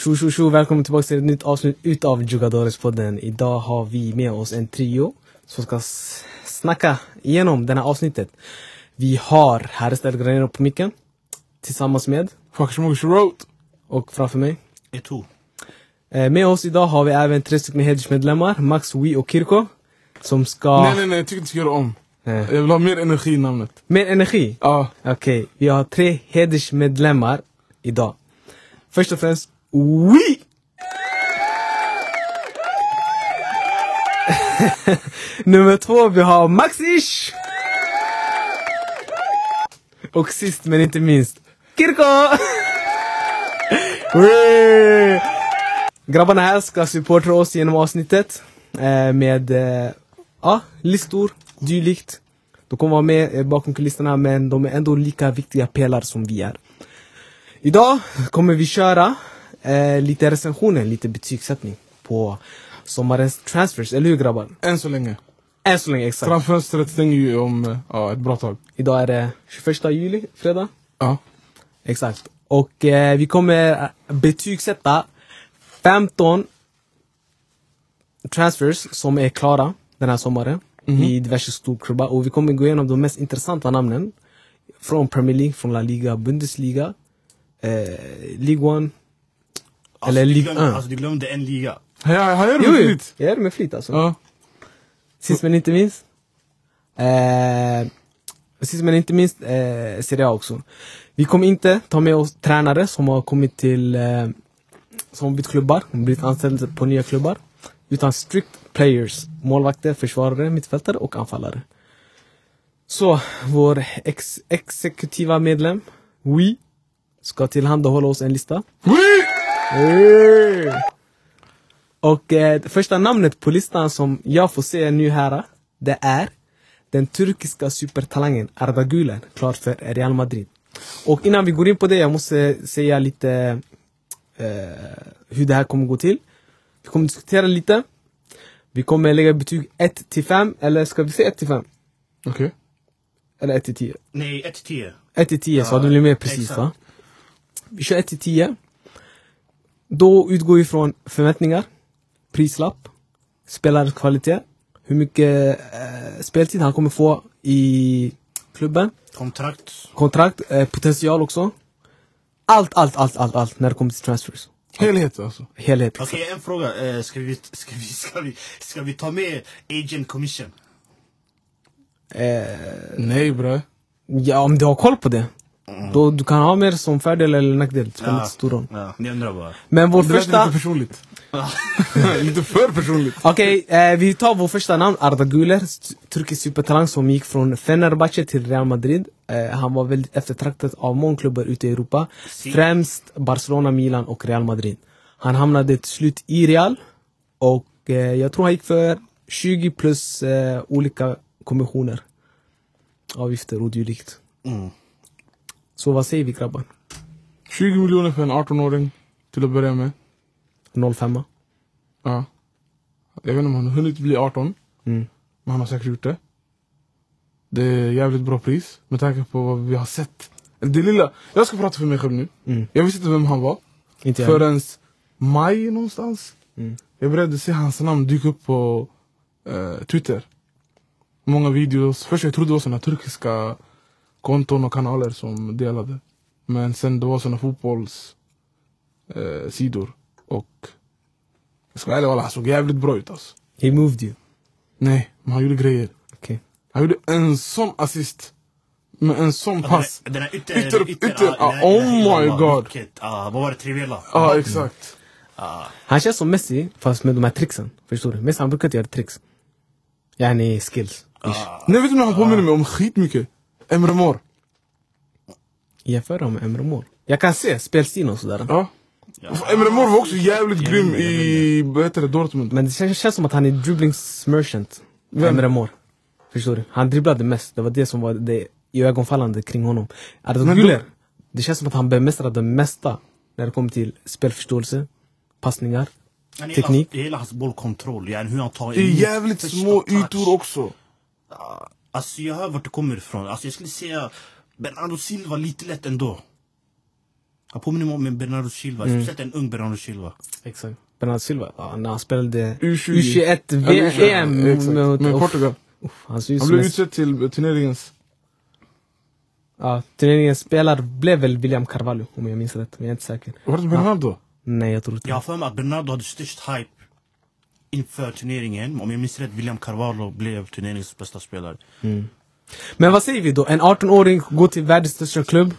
Tjo tjo tjo, välkommen tillbaka till ett nytt avsnitt utav Jugadores-podden. Idag har vi med oss en trio som ska snacka igenom det här avsnittet. Vi har Harris Granero på micken tillsammans med Smoke Wrote. och framför mig. Eto. Eh, Med oss idag har vi även tre stycken hedersmedlemmar, Max, Wee och Kirko. Som ska... Nej nej nej, jag tycker inte ska göra om. Jag vill ha mer energi i namnet. Mer energi. Ja. Okej, vi har tre hedersmedlemmar idag. Först och främst, Oui! Nummer två, vi har Maxish! Och sist men inte minst, Kirko! Grabbarna här ska supporta oss genom avsnittet eh, med eh, ja, listor, dylikt. De kommer vara med eh, bakom kulisserna men de är ändå lika viktiga pelare som vi är. Idag kommer vi köra eh, lite recensioner, lite betygssättning på sommarens transfers, eller hur grabbar? Än så länge. Än så länge exakt. Transfönstret stänger ju om eh, ja, ett bra tag. Idag är det 21 juli, fredag. Ja. Exakt. Och eh, vi kommer betygsätta 15 transfers som är klara den här sommaren i diverse storklubbar. Och vi kommer gå igenom de mest intressanta namnen från Premier League, från La Liga, Bundesliga, eh, League One. Eller Alltså, du Ligue glömde, 1. alltså du glömde en liga. Har jag, har jag Jo, det jo, flit? jag gör det med flit alltså. Ja. Sist men inte minst. Eh, sist men inte minst eh, Serie A också. Vi kommer inte ta med oss tränare som har kommit till eh, som har bytt klubbar, blivit anställda på nya klubbar. Utan strict players, målvakter, försvarare, mittfältare och anfallare. Så, vår ex exekutiva medlem, We, ska tillhandahålla oss en lista. Och eh, det första namnet på listan som jag får se nu här, det är den turkiska supertalangen Arda Güler, klar för Real Madrid. Och innan vi går in på det, jag måste säga lite eh, hur det här kommer gå till. Vi kommer diskutera lite. Vi kommer lägga betyg 1 till 5, eller ska vi säga 1 till 5? Okej. Eller 1 till 10? Nej, 1 till 10. 1 till 10 så Ja, det blir mer precis exakt. va? Vi kör 1 till 10. Då utgår vi från förväntningar, prislapp, spelarens kvalitet, hur mycket eh, speltid han kommer få i klubben, Kontrakt. kontrakt, eh, potential också. Allt, allt, allt, allt, allt när det kommer till transfers. Helhet alltså. Helhet. Okej, en fråga. Eh, ska, vi, ska, vi, ska, vi, ska vi ta med agent commission? Eh, Nej bre. ja, om du har koll på det. Då du kan ha mer som fördel eller nackdel. Det spelar Ja. inte stor roll. Ja, ni undrar bara. Men vår Det första... lite personligt. lite för personligt. Okej, eh, vi tar vår första namn, Arda Güler, turkisk supertalang som gick från Fenerbahce till Real Madrid. Eh, han var väldigt eftertraktad av många klubbar ute i Europa. Si. Främst Barcelona, Milan och Real Madrid. Han hamnade till slut i Real och eh, jag tror han gick för 20 plus eh, olika kommissioner. Avgifter och dylikt. Mm. Så vad säger vi grabbar? 20 miljoner för en 18-åring. Till att börja med. 05 Ja. Jag vet inte om han har hunnit bli 18. mm. Men han har säkert gjort det. Det är jävligt bra pris. Med tanke på vad vi har sett. Det lilla. Jag ska prata för mig själv nu. Mm. Jag visste inte vem han var. Inte. Förrän maj någonstans. Mm. Jag började se hans namn dyka upp på eh, Twitter. Många videos. Först jag trodde det var såna turkiska konton och kanaler som delade. Men sen det var såna fotbolls eh, sidor. Och jag ska vara ärlig walla, han såg jävligt bra ut alltså. He moved you. Nej, men han gjorde grejer. Okej. Han gjorde en sån assist. Med en sån pass. Den här ytter... Ytter- ytter- ah, ah, oh my God. ah, vad var det? Trivela? Ja, exakt. Ah, Han känns som Messi fast med de här tricksen. Förstår du? Messi han brukar inte göra tricks. Yani skills. ah, Nej, vet du när han påminner mig om skitmycket? Emre Mor. Jämföra med Emre Mor. Jag kan se spelstilen och sådär. Ja. Emre Mor var också jävligt grym i, vad heter det, Dortmund. Men det känns, känns som att han är dribblings merchant. Vem? Emre Mor. Förstår du? Han dribblade mest. Det var det som var det iögonfallande kring honom. Arda Güler. Det känns som att han bemästrar det mesta när det kommer till spelförståelse, passningar. gillar Teknik. Jag gillar hans bollkontroll, hur han tar Det är emot jävligt små touch. ytor också. Alltså jag hör vart du kommer ifrån. Alltså jag skulle säga Bernardo Silva lite lätt ändå. Han påminner mig om en Bernardo Silva, speciellt en ung Bernardo Silva. Exakt. Bernardo Silva, ja, när han spelade U20. U21 Eller U21, VM mot Med Portugal. uff, Han Han blev utsedd till turneringens... Ja, turneringens spelare blev väl William Carvalho om jag minns rätt, men jag är inte säker. Var det Bernardo? Nej, jag tror inte Jag har för mig att Bernardo hade störst hype inför turneringen. Om jag minns rätt, William Carvalho blev turneringens bästa spelare. Men vad säger vi då? En 18-åring går till världens största klubb.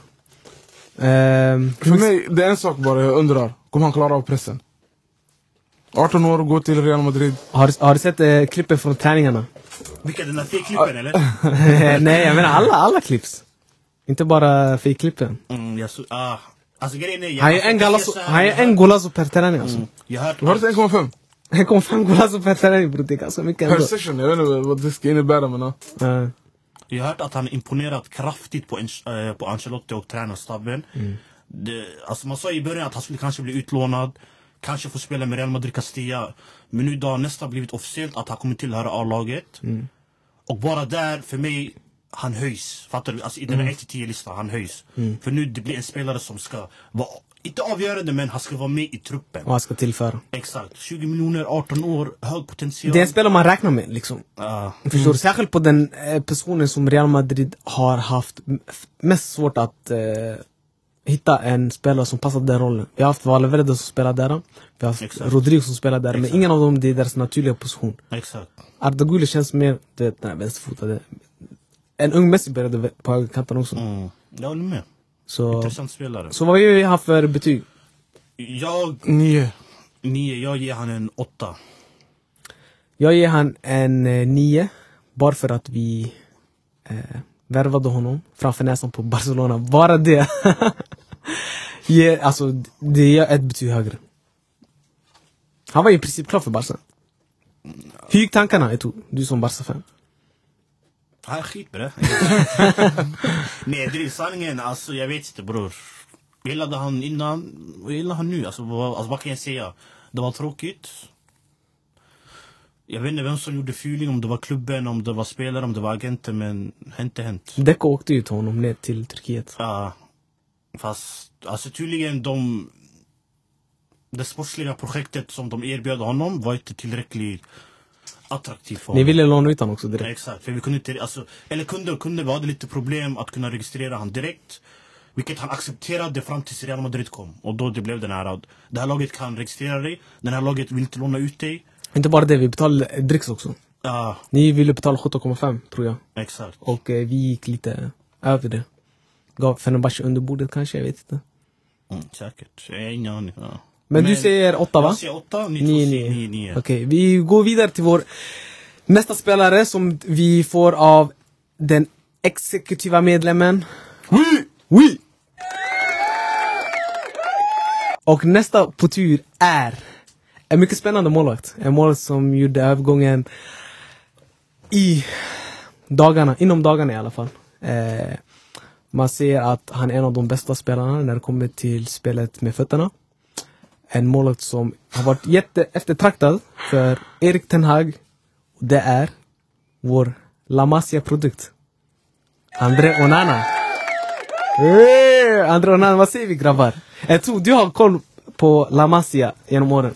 Ehm, För mig, det är en sak bara jag undrar. Kommer han klara av pressen? 18 år och gå till Real Madrid. har, har du sett eh, klippen från träningarna? Vilka, den där fake-klippen eller? Nej, jag menar alla, alla clips. Inte bara fake-klippen. Mm, jag så, ah. Alltså grejen är... jag- Han är en jag golazo, ser så här- han är en golazo per träning alltså. Mm, Jag har hört... Var det 1,5? Han kom fram golazo per träning bror, det är ganska mycket Per ändå. session, jag vet inte vad det ska innebära men ja. Ja. Jag har hört att han imponerat kraftigt på, eh, på Ancelotti och tränarstaben. Det, alltså man sa i början att han skulle kanske bli utlånad. Kanske få spela med Real Madrid Castilla. Men nu har nästan blivit officiellt att han kommer tillhöra A-laget. Och bara där, för mig, han höjs. Fattar du? Alltså i den här 1-10-listan, han höjs. För nu det blir en spelare som ska vara, inte avgörande, men han ska vara med i truppen. Och han ska tillföra. Exakt. 20 miljoner, 18 år, hög potential. Det är en spelare man räknar med liksom. Ah. Förstår du? Särskilt på den eh, personen som Real Madrid har haft mest svårt att eh, hitta en spelare som passar den rollen. Vi har haft Valverde som spelar där. Vi har haft Exakt. Rodrigo som spelar där. Men Exakt. ingen av dem det är deras naturliga position. Exakt. Arda Güler känns mer, du vet, den här vänsterfotade. En ung Messi började på högerkanten också. Mm. Jag håller med. Så, Intressant spelare. så vad ger han för betyg? Jag, Nio. nio, jag ger han en åtta. Jag ger han en eh, nio. Bara för att vi eh, värvade honom framför näsan på Barcelona. Bara det. ger, alltså, det ger ett betyg högre. Han var ju i princip klar för Barca. Hur gick tankarna Eto? Du som Barca-fan. Han är skit bre. Nej det är sanningen, alltså jag vet inte bror. Gillade han innan, vad gillar han nu? Alltså vad, alltså, vad kan jag säga? Det var tråkigt. Jag vet inte vem som gjorde fuling, om det var klubben, om det var spelare, om det var agenter, men inte hänt. Deco åkte till honom ner till Turkiet. Ja. fast, alltså tydligen de... Det sportsliga projektet som de erbjöd honom var inte tillräckligt attraktivt för Ni honom. ville låna ut honom också direkt. Exakt, för vi kunde inte, alltså, eller kunde, kunde, vi hade lite problem att kunna registrera han direkt. Vilket han accepterade fram tills Real Madrid kom. Och då det blev den här, det här laget kan registrera dig, den här laget vill inte låna ut dig. Inte bara det, vi betalade dricks också. Ja, Ni ville betala 17,5 tror jag. exakt. Och eh, vi gick lite över det. Gav Fenerbahce under bordet kanske, jag vet inte. Mm, säkert, jag har ingen aning. Ja. Men, du säger åtta va? Jag säger åtta, ni två säger nio. nio. Okej, vi går vidare till vår nästa spelare som vi får av den exekutiva medlemmen. Oui! Oui! Och nästa på tur är en mycket spännande målvakt. En målvakt som gjorde övergången i dagarna, inom dagarna i alla fall. Eh, man ser att han är en av de bästa spelarna när det kommer till spelet med fötterna. En målvakt som har varit jätte eftertraktad för Erik Ten Hag. Det är vår La Masia-produkt. André Onana. Yeah! André Onana, vad säger vi grabbar? Jag tror du har koll på La Masia genom åren.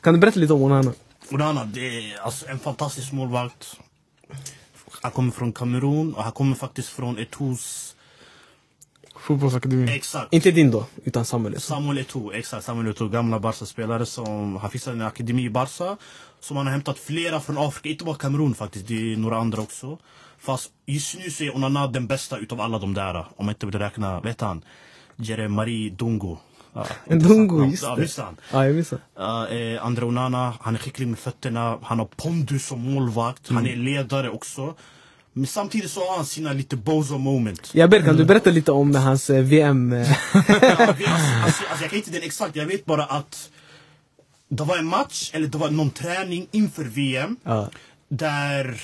Kan du berätta lite om Onana? Onana, det är alltså en fantastisk målvakt. Han kommer från Kamerun och han kommer faktiskt från Etos... Fotbollsakademin. Exakt. Inte din då, utan Samuel. Samuel Eto'o, exakt. Samuel Eto'o, gamla Barca-spelare som har fixat en akademi i Barca. Som han har hämtat flera från Afrika, inte bara Kamerun faktiskt, det är några andra också. Fast just nu så är Onana den bästa utav alla de där. Om man inte vill räkna, vet han? Jeremari Dungo. Ja, Dungo, just Ja, det. visst han. Ja, jag missade. Ja, eh, Andre Onana, han är skicklig med fötterna, han har pondus som målvakt, han är ledare också. Men samtidigt så har han sina lite bozo moment. Ja, Ber, kan du berätta lite om hans eh, VM? eh, Ja, alltså, alltså, jag kan inte den exakt, jag vet bara att det var en match, eller det var någon träning inför VM. Ja. Där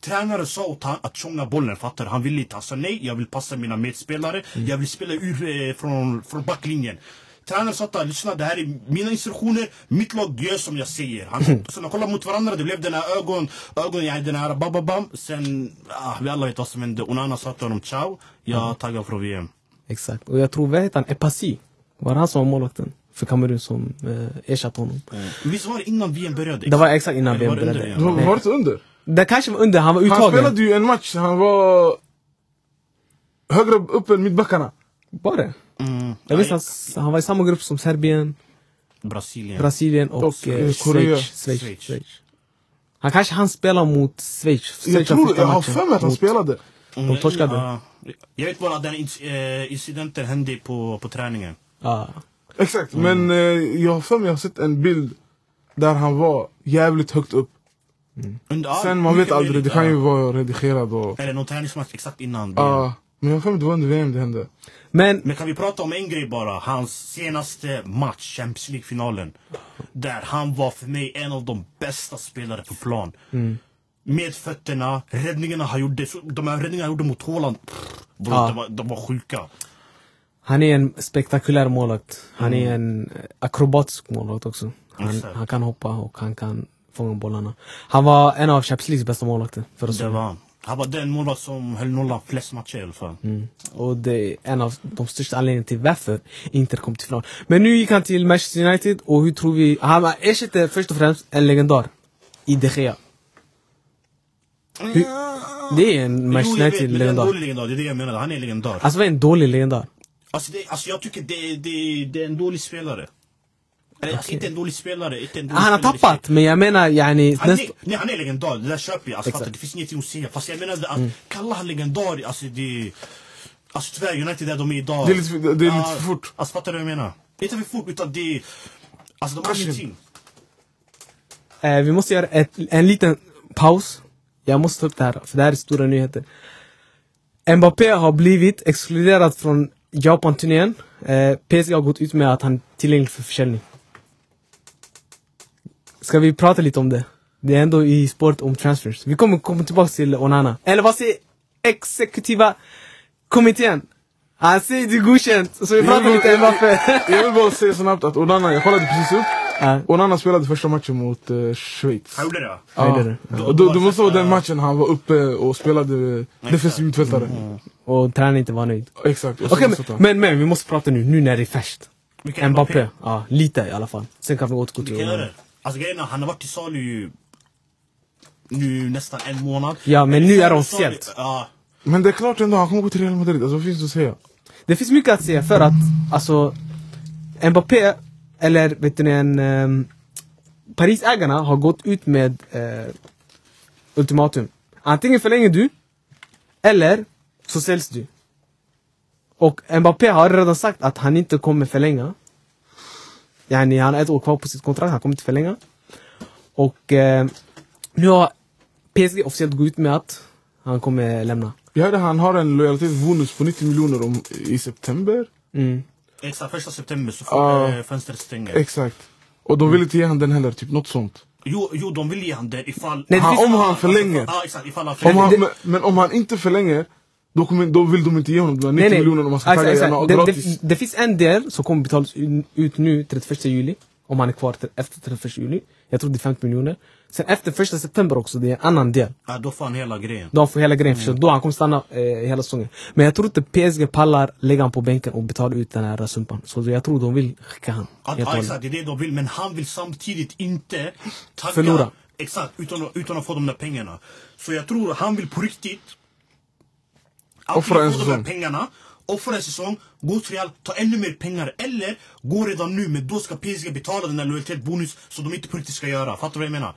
tränaren sa åt han att tjonga bollen, fattar? Han ville inte, han sa nej, jag vill passa mina medspelare, jag vill spela ur eh, från, från backlinjen. Tränaren sa att han, lyssna det här är mina instruktioner, mitt lag gör som jag säger. Han, så de kollade mot varandra, det blev den här ögon, ögon, ja, den här bababam. Sen, ah, vi alla vet vad som hände. Onana sa till honom ciao, jag taggar från VM. Exakt. Och jag tror, vad heter han, Epasi? Var han som var målvakten för Kamerun som eh, ersatte honom? Visst var det innan VM började? Det var exakt innan VM började. Var, var det under? Det kanske var under, han var Han uttagen. spelade ju en match, han var högre upp än mittbackarna. Var det? Mm. Jag visste han, han var i samma grupp som Serbien, Brasilien. Brasilien och, Och, eh, eh, Korea. Schweiz. Schweiz. Schweiz. Schweiz. Han kanske han spelar mot Schweiz. Schweiz Jag, tror, jag har för mig att han spelade. Mm, torskade. ja. jag vet bara att den eh, incidenten hände på, på träningen. Ja. Exakt, men eh, jag har för mig att jag har sett en bild där han var jävligt högt upp. Under, ja, Sen man vet aldrig, det kan ju vara redigerad och... Eller någon träningsmatch exakt innan. Ja, men jag har för mig att det var under VM det hände. Men Men kan vi prata om en grej bara? Hans senaste match, Champions League-finalen. Där han var för mig en av de bästa spelare på plan. Med fötterna, räddningarna han gjorde. De här räddningarna han gjorde mot Bro, Ja. de, var, de var sjuka. han är en spektakulär målvakt. Han är en akrobatisk målvakt också. Han, han kan hoppa och han kan fånga bollarna. Han var en av Champions Leagues bästa målvakter Det var han. Han var den målvakt som höll nollan flest matcher i alla fall. Mm. Och det är en av de största anledningarna till varför Inter kom till final. Men nu gick han till Manchester United och hur tror vi... Han ersätter först och främst en legendar. I De Gea. Hur- Det är en Manchester men det är en United-legendar. dålig legendar. Det är det jag menar. Han är legendar. Alltså vad är en dålig legendar? Alltså, det, alltså jag tycker det, det, det är en dålig spelare. Alltså, inte en dålig spelare. Inte en dålig Han har tappat, men jag menar yani... Han näst- är, nej, han är legendar, det där köper jag. Alltså, det finns ingenting att säga. Fast jag menar att kalla han legendar, alltså det... Alltså tyvärr, United där de är idag. Det är lite det är lite för fort. Alltså fattar du vad jag menar? Inte för fort, utan det... Alltså de har ingenting. Eh, vi måste göra ett, en liten paus. Jag måste ta upp det här, för det här är stora nyheter. Mbappé har blivit exkluderad från Japan-turnén. Eh, PSG har gått ut med att han är tillgänglig för försäljning. Ska vi prata lite om det? Det är ändå i spåret om transfers. Vi kommer komma tillbaka till Onana. Eller vad säger exekutiva kommittén? Han säger det är godkänt, så vi pratar lite Mbappé. Jag vill bara säga snabbt att Onana, jag kollade precis upp. Ja. Onana spelade första matchen mot uh, Schweiz. Han gjorde det? Ja, Ja. det måste vara den matchen han var uppe och spelade defensiv mittfältare. Och tränaren inte var nöjd. Exakt. satt men, men, men vi måste prata nu, nu när det är färskt. Mbappé. Ja, lite i alla fall. Sen kan vi återgå till Onana. Alltså grejen är, han har varit till salu ju... Nu nästan en månad. Ja, men nu är det officiellt. Ja. Men det är klart ändå, han kommer gå till Real Madrid. Alltså vad finns det att säga? Det finns mycket att säga för att, alltså, Mbappé, eller vet ni en, um, Parisägarna har gått ut med eh, ultimatum. Antingen förlänger du, eller så säljs du. Och Mbappé har redan sagt att han inte kommer förlänga. Yani, han har ett år kvar på sitt kontrakt, han kommer inte förlänga. Och eh, nu har PSG officiellt gått ut med att han kommer lämna. Jag hörde han har en lojalitetsbonus på 90 miljoner om, i september. Mm. Exakt, första september så får eh, fönstret stänga. Exakt. Och de vill inte ge han den heller, typ något sånt. Jo, jo, de vill ge han det ifall... Nej, det Han, om han förlänger. Ja, exakt. Ifall han Om förlänger. han, det- men, men om han inte förlänger, då, kommer, då vill de inte ge honom de här 90 Nej, nej. miljonerna om han ska Exakt, tagga gärna Det, gratis. det, det finns en del som kommer betalas ut nu 31 juli. Om han är kvar till, efter 31 juli. Jag tror det är 50 miljoner. Sen efter 1 september också, det är en annan del. Ja, då får han hela grejen. De får hela grejen förstås. Då han kommer stanna eh, hela säsongen. Men jag tror inte PSG pallar lägga han på bänken och betala ut den här sumpan. Så jag tror de vill skicka han. Ja, exakt, det är det de vill. Men han vill samtidigt inte tagga... Förlora. Exakt, utan, utan att få de där pengarna. Så jag tror han vill på riktigt... Offra en säsong. pengarna, offra en säsong, gå till Real, ta ännu mer pengar. Eller gå redan nu, men då ska PSG betala den där lojalitetsbonus som de inte på riktigt ska göra. Fattar du vad jag menar?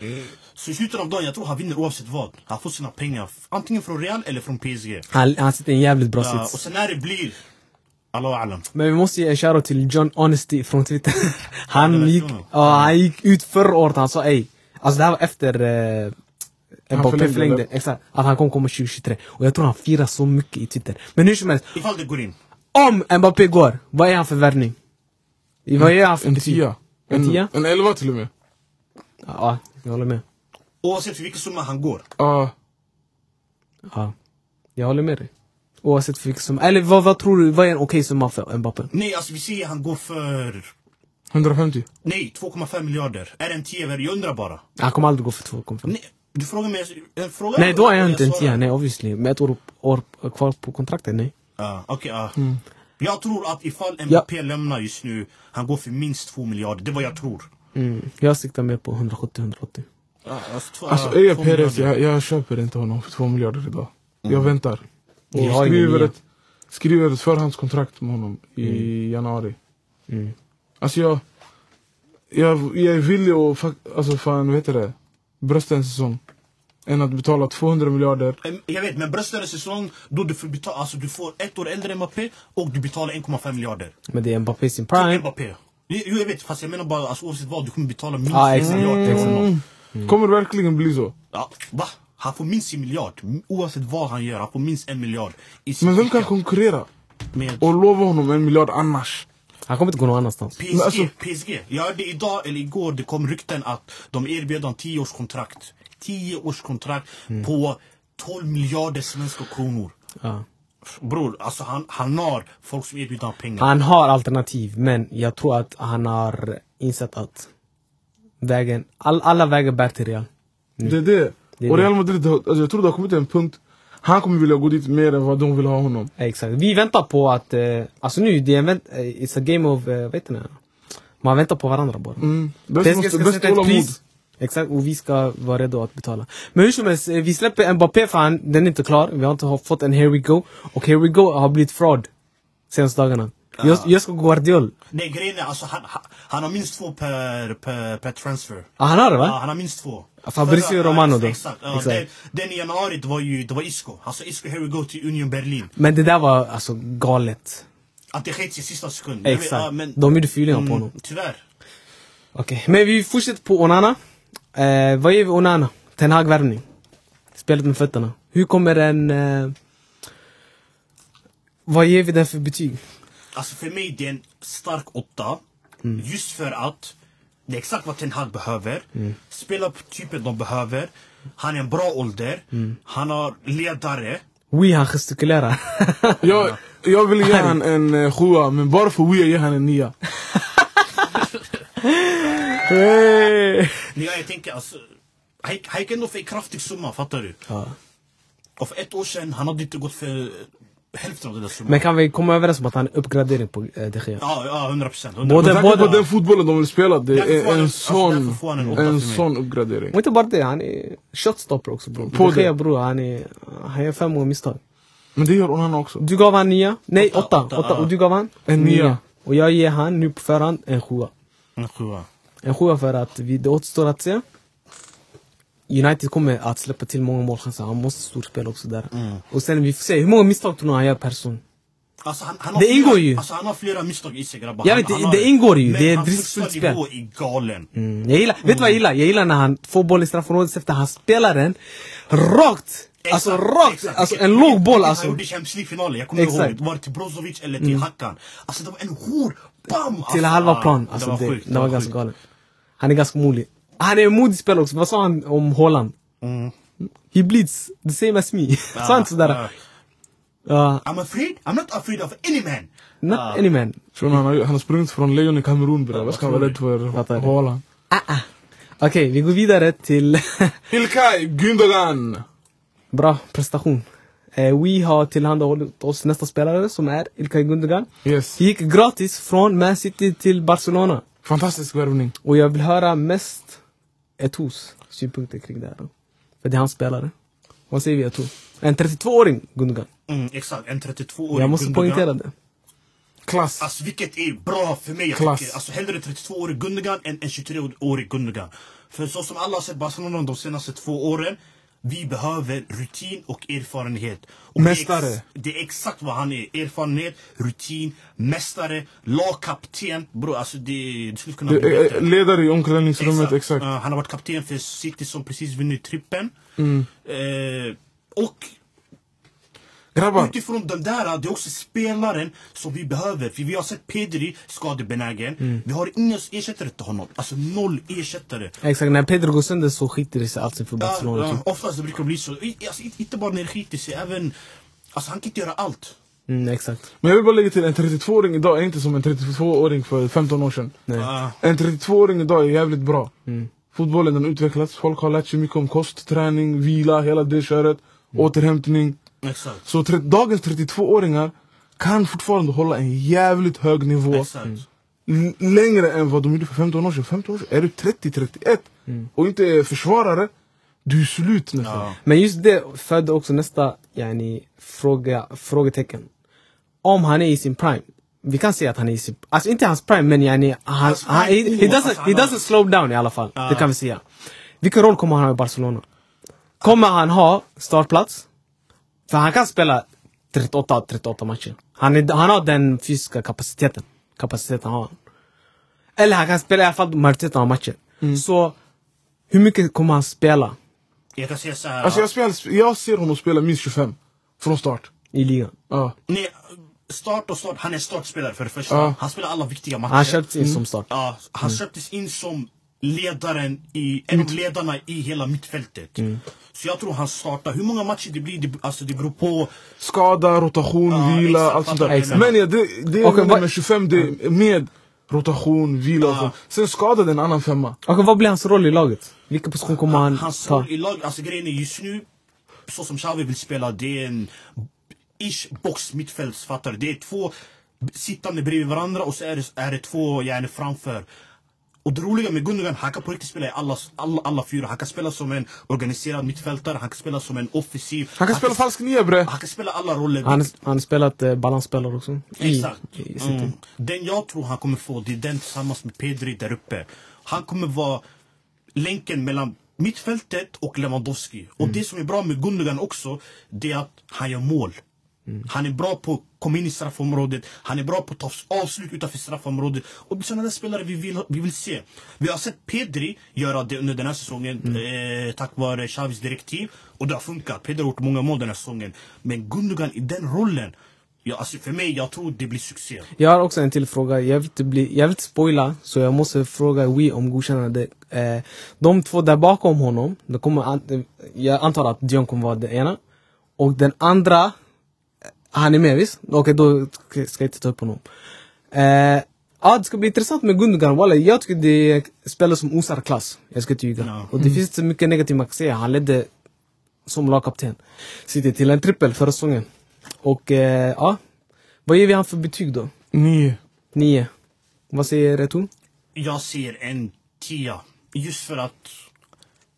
Så i slutet av dagen, jag tror han vinner oavsett vad. Han får sina pengar. Antingen från Real eller från PSG. Han, han sitter i en jävligt bra Ja, och sits. sen när det blir... Men vi måste ge en shoutout till John Honesty från Twitter. han, gick, ja, han gick ut förra året, han sa ej. Alltså det här var efter eh, Mbappé förlängde, förlängde. Exakt. Att han kommer komma 2023. Och jag tror han firar så mycket i Twitter. Men hur som helst. Ifall det går in. Om Mbappé går, vad är han för värvning? Vad är han för En tia. En tia? En elva till och med. Ja, jag håller med. Oavsett för vilken summa han går. Ja. Ja, jag håller med dig. Oavsett för vilken summa. Eller vad, vad tror du, vad är en okej summa för Mbappé? Nej, alltså vi ser han går för... 150. Nej, 2,5 miljarder. Är det en 10 Jag undrar bara. Han kommer aldrig gå för 2,5. Du frågar mig en fråga. Nej, då är han inte en tia, nej obviously. Med ett år, år kvar på kontraktet, nej. Ja, okej, ja. Mm. Jag tror att ifall Mbappé lämnar just nu, han går för minst 2 miljarder. Det är vad jag tror. Mm. Jag siktar mer på 170-180. Ja, alltså, två- Alltså ja, är jag två Perez, miljarder. jag, jag köper inte honom för två miljarder idag. Jag Mm. väntar. Vi Och ingen skriver ett, skriver ett förhandskontrakt med honom i januari. Mm. Alltså jag, jag, jag är villig att alltså fan, vad heter det? Brösta en säsong. Än att betala 200 miljarder. Jag vet, men bröstade säsong, då du får betala, alltså du får ett år äldre Mbappé och du betalar 1,5 miljarder. Men det är Mbappé sin Till prime. Mbappé. Jo jag vet, fast jag menar bara alltså, oavsett vad, du kommer betala minst Ja, en miljard Exakt. honom. Kommer det verkligen bli så? Ja, va? Han får minst en miljard. Oavsett vad han gör, han får minst en miljard. I sin Men vem kan konkurrera? Med Och lova honom en miljard annars? Han kommer inte gå någon annanstans. PSG, alltså- PSG. Jag hörde idag eller igår, det kom rykten att de erbjöd honom 10 års kontrakt. 10 års kontrakt på 12 miljarder svenska kronor. Ja. Bror, alltså han, han har folk som erbjuder honom pengar. Han har alternativ, men jag tror att han har insett att vägen, all, alla vägar bär till Real. Det är det. Det är och. Real Madrid, alltså jag tror det har kommit till en punkt Han kommer vilja gå dit mer än vad de vill ha honom. Exakt. Vi väntar på att, eh, alltså nu, det är en vänt, eh, it's a game of, eh, vad heter det? Man väntar på varandra bara. Mm. Bäst, måste, ska bäst sätta ett hålla mod. pris. Exakt, och vi ska vara redo att betala. Men hur som helst, eh, vi släpper Mbappé för han, den är inte klar. Vi har inte fått en here we go. Och here we go har blivit fraud. Senaste dagarna. Jag, jag ska Guardiol. Nej grejen är alltså han, han, har minst två per, per, per transfer. Ah, han har det va? Ja, han har minst två. Fabrizio Romano då? Exakt. Exakt. Den, den i januari det var ju det var Isco. Sa Isco here we go till Union Berlin. Men det där var alltså galet. Att det sket i sista sekund. Jag vet, Exakt. ja, men, De gjorde feelingar på honom. mm, Tyvärr. Okej, men vi fortsätter på Onana. Eh, vad ger vi Onana? Ten Hag-värvning. Spelet med fötterna. Hur kommer den... Eh, vad ger vi den för betyg? Alltså för mig det är en stark åtta. Mm. Just för att det är exakt vad Ten Hag behöver. Mm. Spelartypen de behöver. Han är en bra ålder. Mm. Han har ledare. Oui, han gestikulerar. Jag, jag vill ge han en uh, sjua, men bara för Wia ger han en nia. hey. Nej, jag tänker alltså. Han gick ändå för en kraftig summa, fattar du? ja. Och för ett år sedan, han hade inte gått för hälften av den där summan. Men kan vi komma överens om att han är uppgradering på eh, De Gea? Ja, ja, 100 procent. Både- på den fotbollen de vill spela, det är en sån, en sån uppgradering. Och inte bara det, han är shotstopper också bror. På De Gea bror, han är... Han gör fem många misstag. Men det gör Onana också. Du gav han nia? Nej, Åtta, åtta. åtta, åtta. ja. Och du gav han? En nia. Och jag ger han nu på förhand en sjua. En sjua. En sjua för att vi, det återstår att se. United kommer att släppa till många målchanser, han måste storspela också där. Mm. Och sen vi får se, hur många misstag tror ni han gör per säsong? Alltså, han, han Det flera, ingår ju. Alltså, han har flera misstag i sig grabbar. Jag Han- vet, han det- har det ingår ju. Men Det är hans riskfyllt spel. nivå är galen. Mm. Jag gillar, vet du vad jag gillar? Jag gillar när han får boll i straffområdet efter han spelar den rakt! Alltså Exakt, rakt! exakt. Alltså en låg boll alltså. Han gjorde Champions League-finalen, jag kommer Exakt. ihåg. Var det till Brozovic eller till Hakan? Alltså det var en hård BAM! Alltså, Till halva ah, plan. det Alltså var det, sjukt. det var ganska galet. Han är ganska modig. Han är en modig spelare också. Vad sa han om Haaland? Mm. He bleeds the same as me. sa han inte sådär? Ja. I'm afraid, I'm not afraid of any man. Not Ja. any man. Så han, har, han har sprungit från lejon i Kamerun bre. Vad ska han vara rädd för Fattar du? Haaland? Okej, vi går vidare till Ilkay Gündogan! bra prestation. Eh, vi har tillhandahållit oss nästa spelare som är Ilkay Gundogan. Yes. Gick gratis från Man City till Barcelona. Fantastisk värvning. Och jag vill höra mest Etos synpunkter kring det här. Då. För det är hans spelare. Vad säger vi Eto? En 32-åring Gundogan. Mm, exakt, en 32-årig Jag måste Gundogan. poängtera det. Klass. Alltså vilket är bra för mig. Jag Klass. tycker. Alltså hellre 32-årig Gundogan än en 23-årig Gundogan. För så som alla har sett Barcelona de senaste två åren. Vi behöver rutin och erfarenhet. Och det är Mästare. Det är exakt vad han är. Erfarenhet, rutin, mästare, lagkapten. Bro, alltså det, det skulle kunna bli bättre. Ledare i omklädningsrummet, exakt. Uh, han har varit kapten för City som precis vunnit trippen. Mm. Eh, och Grabbar, Utifrån den där, det är också spelaren som vi behöver. För vi har sett Pedri skadebenägen. Mm. Vi har ingen ersättare till honom. Alltså noll ersättare. Exakt, när Pedro går sönder så skiter det sig allt för Ja, Barcelona. ja, typ. oftast det brukar bli så. Alltså, inte- bara när det skiter sig, även... Alltså han kan inte göra allt. Mm, exakt. men jag vill bara lägga till en 32-åring idag är inte som en 32-åring för 15 år sedan. Nej. Ah, En 32-åring idag är jävligt bra. Mm. Fotbollen den har utvecklats, folk har lärt sig mycket om kost, träning, vila, hela det köret, återhämtning. Exakt. Så tre- dagens 32-åringar kan fortfarande hålla en jävligt hög nivå. Exakt. Längre än vad de gjorde för 15 år sedan. 15 år sedan. Är du 30-31 och inte är försvarare, du är slut nästan. Ja. Men just det födde också nästa yani, fråga, frågetecken. Om han är i sin prime. Vi kan säga att han är i sin... Alltså inte hans prime men yani, han, Hans han, he, he, doesn't, alltså, he doesn't slow down i alla fall. Ja. Det kan vi säga. Vilken roll kommer han ha i Barcelona? Kommer han ha startplats? För han kan spela 38 38 matcher. Han, är, han har den fysiska kapaciteten. Kapaciteten har han. Eller han kan spela i alla fall majoriteten av matcher. Så hur mycket kommer han spela Jag kan säga så här. Alltså jag, spelar, jag ser honom spela minst 25 från start. i ligan? Ja. Nej, start och start. Han är startspelare för det första. Ja. Han spelar alla viktiga matcher. Han köptes in som start. Ja, han köptes in som ledaren i, en av ledarna i hela mittfältet. Så jag tror han startar. Hur många matcher det blir, det, alltså det beror på. Skada, rotation, Ja, vila, exakt, allt sånt där. du Men ja, det, det menar vad- med 25, det är med rotation, vila och Ja. sånt. Sen skada det är en annan femma. Okej, vad blir hans roll i laget? Vilken position kommer han Hans ta? roll i lag, alltså grejen är just nu, så som Xavi vill spela, det är en ish box mittfältsfattare. Det är två sittande bredvid varandra och så är det, är det två gärna framför. Och det roliga med Gundogan, han kan på riktigt spela i alla, alla, alla fyra. Han kan spela som en organiserad mittfältare, han kan spela som en offensiv. Han kan spela falsk nia bre. Han kan spela alla roller. Han han har spelat eh, balansspelare också. I, Exakt. i City. Mm. Den jag tror han kommer få, det är den tillsammans med Pedri där uppe. Han kommer vara länken mellan mittfältet och Lewandowski. Och det som är bra med Gundogan också, det är att han gör mål. Han är bra på att komma in i straffområdet, han är bra på att ta avslut utanför straffområdet. Och det är sådana där spelare vi vill, vi vill se. Vi har sett Pedri göra det under den här säsongen eh, tack vare Xavis direktiv. Och det har funkat. Pedri har gjort många mål den här säsongen. Men Gundogan i den rollen, ja, alltså för mig, jag tror det blir succé. Jag har också en till fråga. Jag vill inte, bli, jag vill inte spoila, så jag måste fråga Wii om godkännande. Eh, de två där bakom honom, det kommer, an- jag antar att Dion kommer vara den ena. Och den andra, han är med visst? Okej, då ska jag inte ta upp honom. Eh, ja, det ska bli intressant med Gundogan. Walla, jag tycker det är spelare som osar klass. Jag ska inte ljuga. Ja. Och det finns inte så mycket negativt man kan säga. Han ledde som lagkapten. City till en trippel förra säsongen. Och eh, ja, vad ger vi han för betyg då? Nio. Nio. Vad säger Reto? Jag ser en tia. Just för att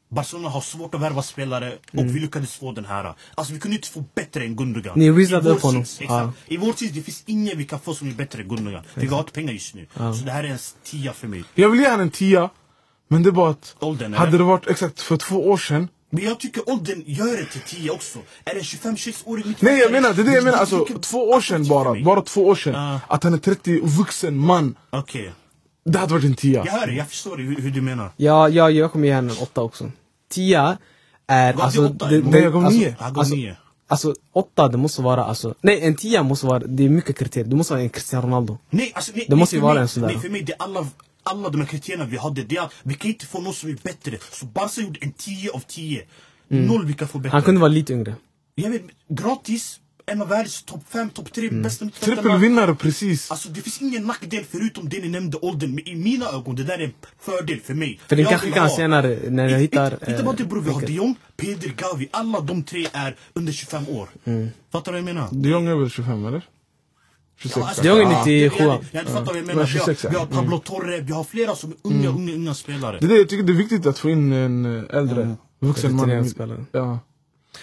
Barcelona har svårt att värva spelare och vi lyckades få den här. Alltså vi kunde inte få bättre än Gundogan. Ni vår upp honom. Exakt. Ja. I vår tid det finns ingen vi kan få som är bättre än Gundogan. För vi har inte pengar just nu. Så det här är en tia för mig. Jag vill ge han en tia. Men det är bara att, Åldern, hade det varit exakt för två år sedan. Men jag tycker åldern gör det till tia också. Är det 25-26-årig Nej jag menar, det är det jag menar. Alltså två år sedan bara. Bara två år sedan. Ja. Att han är 30 och vuxen man. Okej. Det hade varit en tia. Jag hör det, jag förstår hur, hur du menar. Ja, ja, jag kommer ge henne en åtta också. Tia är Gav alltså... åtta? Nej, jag gav alltså, nio. Gav alltså, nio. Alltså åtta, det måste vara alltså... Nej, en tia måste vara... Det är mycket kriterier. Det måste vara en Cristiano Ronaldo. Nej, alltså, nej, Det måste ju vara mig, en sån där. Nej, för mig, det är alla, alla de här kriterierna vi hade. Det är, vi kan inte få någon som är bättre. Så Barca gjorde en 10 av 10. Noll vi kan få bättre. Han kunde vara lite yngre. Jag vet, gratis, en av världens topp 5, topp 3 Mm. bästa mittfältarna. Trippelvinnare precis. Alltså det finns ingen nackdel förutom det ni nämnde åldern. Men i mina ögon, det där är en fördel för mig. För Jag kanske kan ha- senare, när jag hittar... Inte, inte bara det bror, vi har de Jong, Pedri, Gavi. Alla de tre är under 25 år. Mm. Fattar du vad jag menar? De Jong är väl 25 eller? 26? alltså, De Jong är ja, 97. Jag, jag, jag fattar vad jag menar. Men Vi har, 26, ja. vi har Pablo Torre, vi har flera som är unga, unga, unga spelare. Det är det jag tycker det är viktigt att få in en eh, äldre, vuxen man. Ja.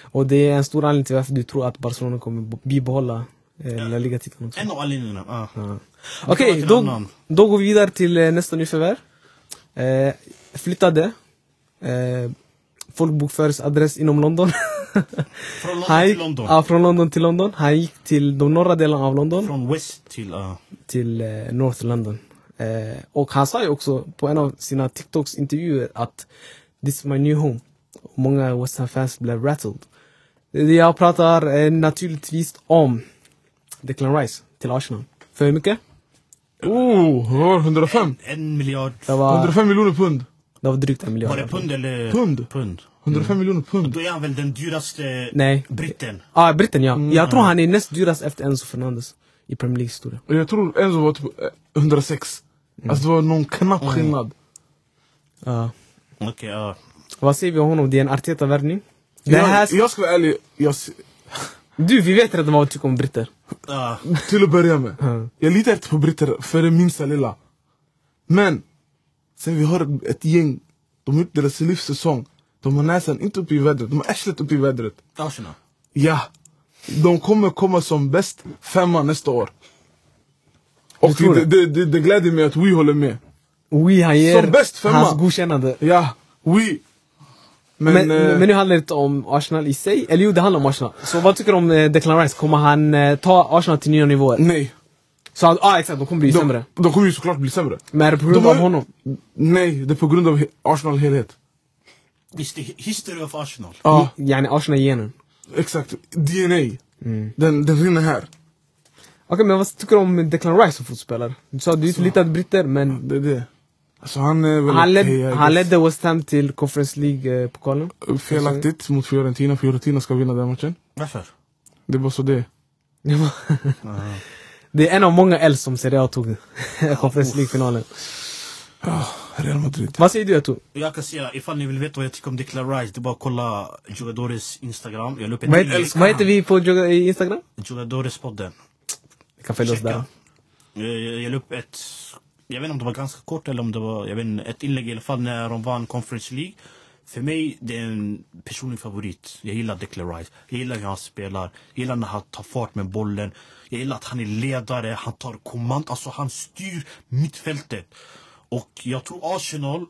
Och det är en stor anledning till varför du tror att Barcelona kommer bibehålla eh, La Liga-titeln också. En av anledningarna. Ja. Ja. Okej, till då, då går vi vidare till eh, nästa nyförvärv. Eh, flyttade. Eh, folkbokföringsadress inom London. Från London Han till gick- London. Ja, från London till London. Han gick till de norra delarna av London. Från West till... ja. till eh, North London. Eh, och han sa ju också på en av sina TikToks intervjuer att This is my new home. Och många West Ham-fans blev rattled. Jag pratar eh, naturligtvis om Declan Rice till Arsenal. För hur mycket? Oh, vad var det? 105? En miljard. Det var, 105 miljoner pund. det var drygt en miljard. Var det pund eller? Pund. Pund. 105 miljoner pund. Då är han väl den dyraste Nej. britten. Ja, ah, britten ja. Jag tror han är näst dyrast efter Enzo Fernandes i Premier League historia. Jag tror Enzo var typ eh, 106. Alltså det var någon knapp skillnad. Ja. Okej, ja. Vad säger vi om honom? Det är en Arteta-värvning. Jag, jag ska vara ärlig, jag, du, vi vet redan vad du tycker om britter. Ja. Till att börja med. Ja. Jag litar inte på britter för det minsta lilla. Men, sen vi har ett gäng, de har gjort deras livssäsong. De har näsan inte uppe i vädret, de har arslet uppe i vädret. Arsenal. Ja, de kommer komma som bäst femma nästa år. Och det, det? det, det, det gläder mig att vi håller med. Oui, han ger Som bäst femma. hans godkännande. Ja, vi. Men, Men, eh, men nu handlar det inte om Arsenal i sig, eller jo det handlar om Arsenal. Så vad tycker du om eh, Declan Rice? Kommer han eh, ta Arsenal till nya nivåer? nej. Så ja ah, exakt, de kommer bli De, sämre. de kommer ju såklart bli sämre. Men är det på grund De av honom? Nej, det är på grund av he- Arsenal helhet. Visst, det är history of Arsenal. Ja, Yani Arsenal-genen. exakt. DNA. Mm. Den, den rinner här. Okej men vad tycker du om Declan Rice som fotbollsspelare? Du sa du är lite britter men Det är det. Alltså han är väl han, led, I han ledde West Ham till Conference League-pokalen. Felaktigt mot Fiorentina. Fiorentina ska vinna den matchen. Varför? Det bara så det det är en av många L som Serie A tog Conference League-finalen. Ah, Real Madrid. Vad säger du Atu? Jag kan säga, ifall ni vill veta vad jag tycker om Declan Rice, det är bara att kolla Jugadores Instagram. Jag ett Vad vad heter vi på Instagram? Jugadores-podden. Vi kan följa oss där. Jag, jag, jag la upp ett, jag vet inte om det var ganska kort eller om det var, jag vet inte, ett inlägg i alla fall när de vann Conference League. För mig, det är en personlig favorit. Jag gillar Declan Rice. Jag gillar hur han spelar. Jag gillar när han tar fart med bollen. Jag gillar att han är ledare, han tar kommand, alltså han styr mittfältet. Och jag tror Arsenal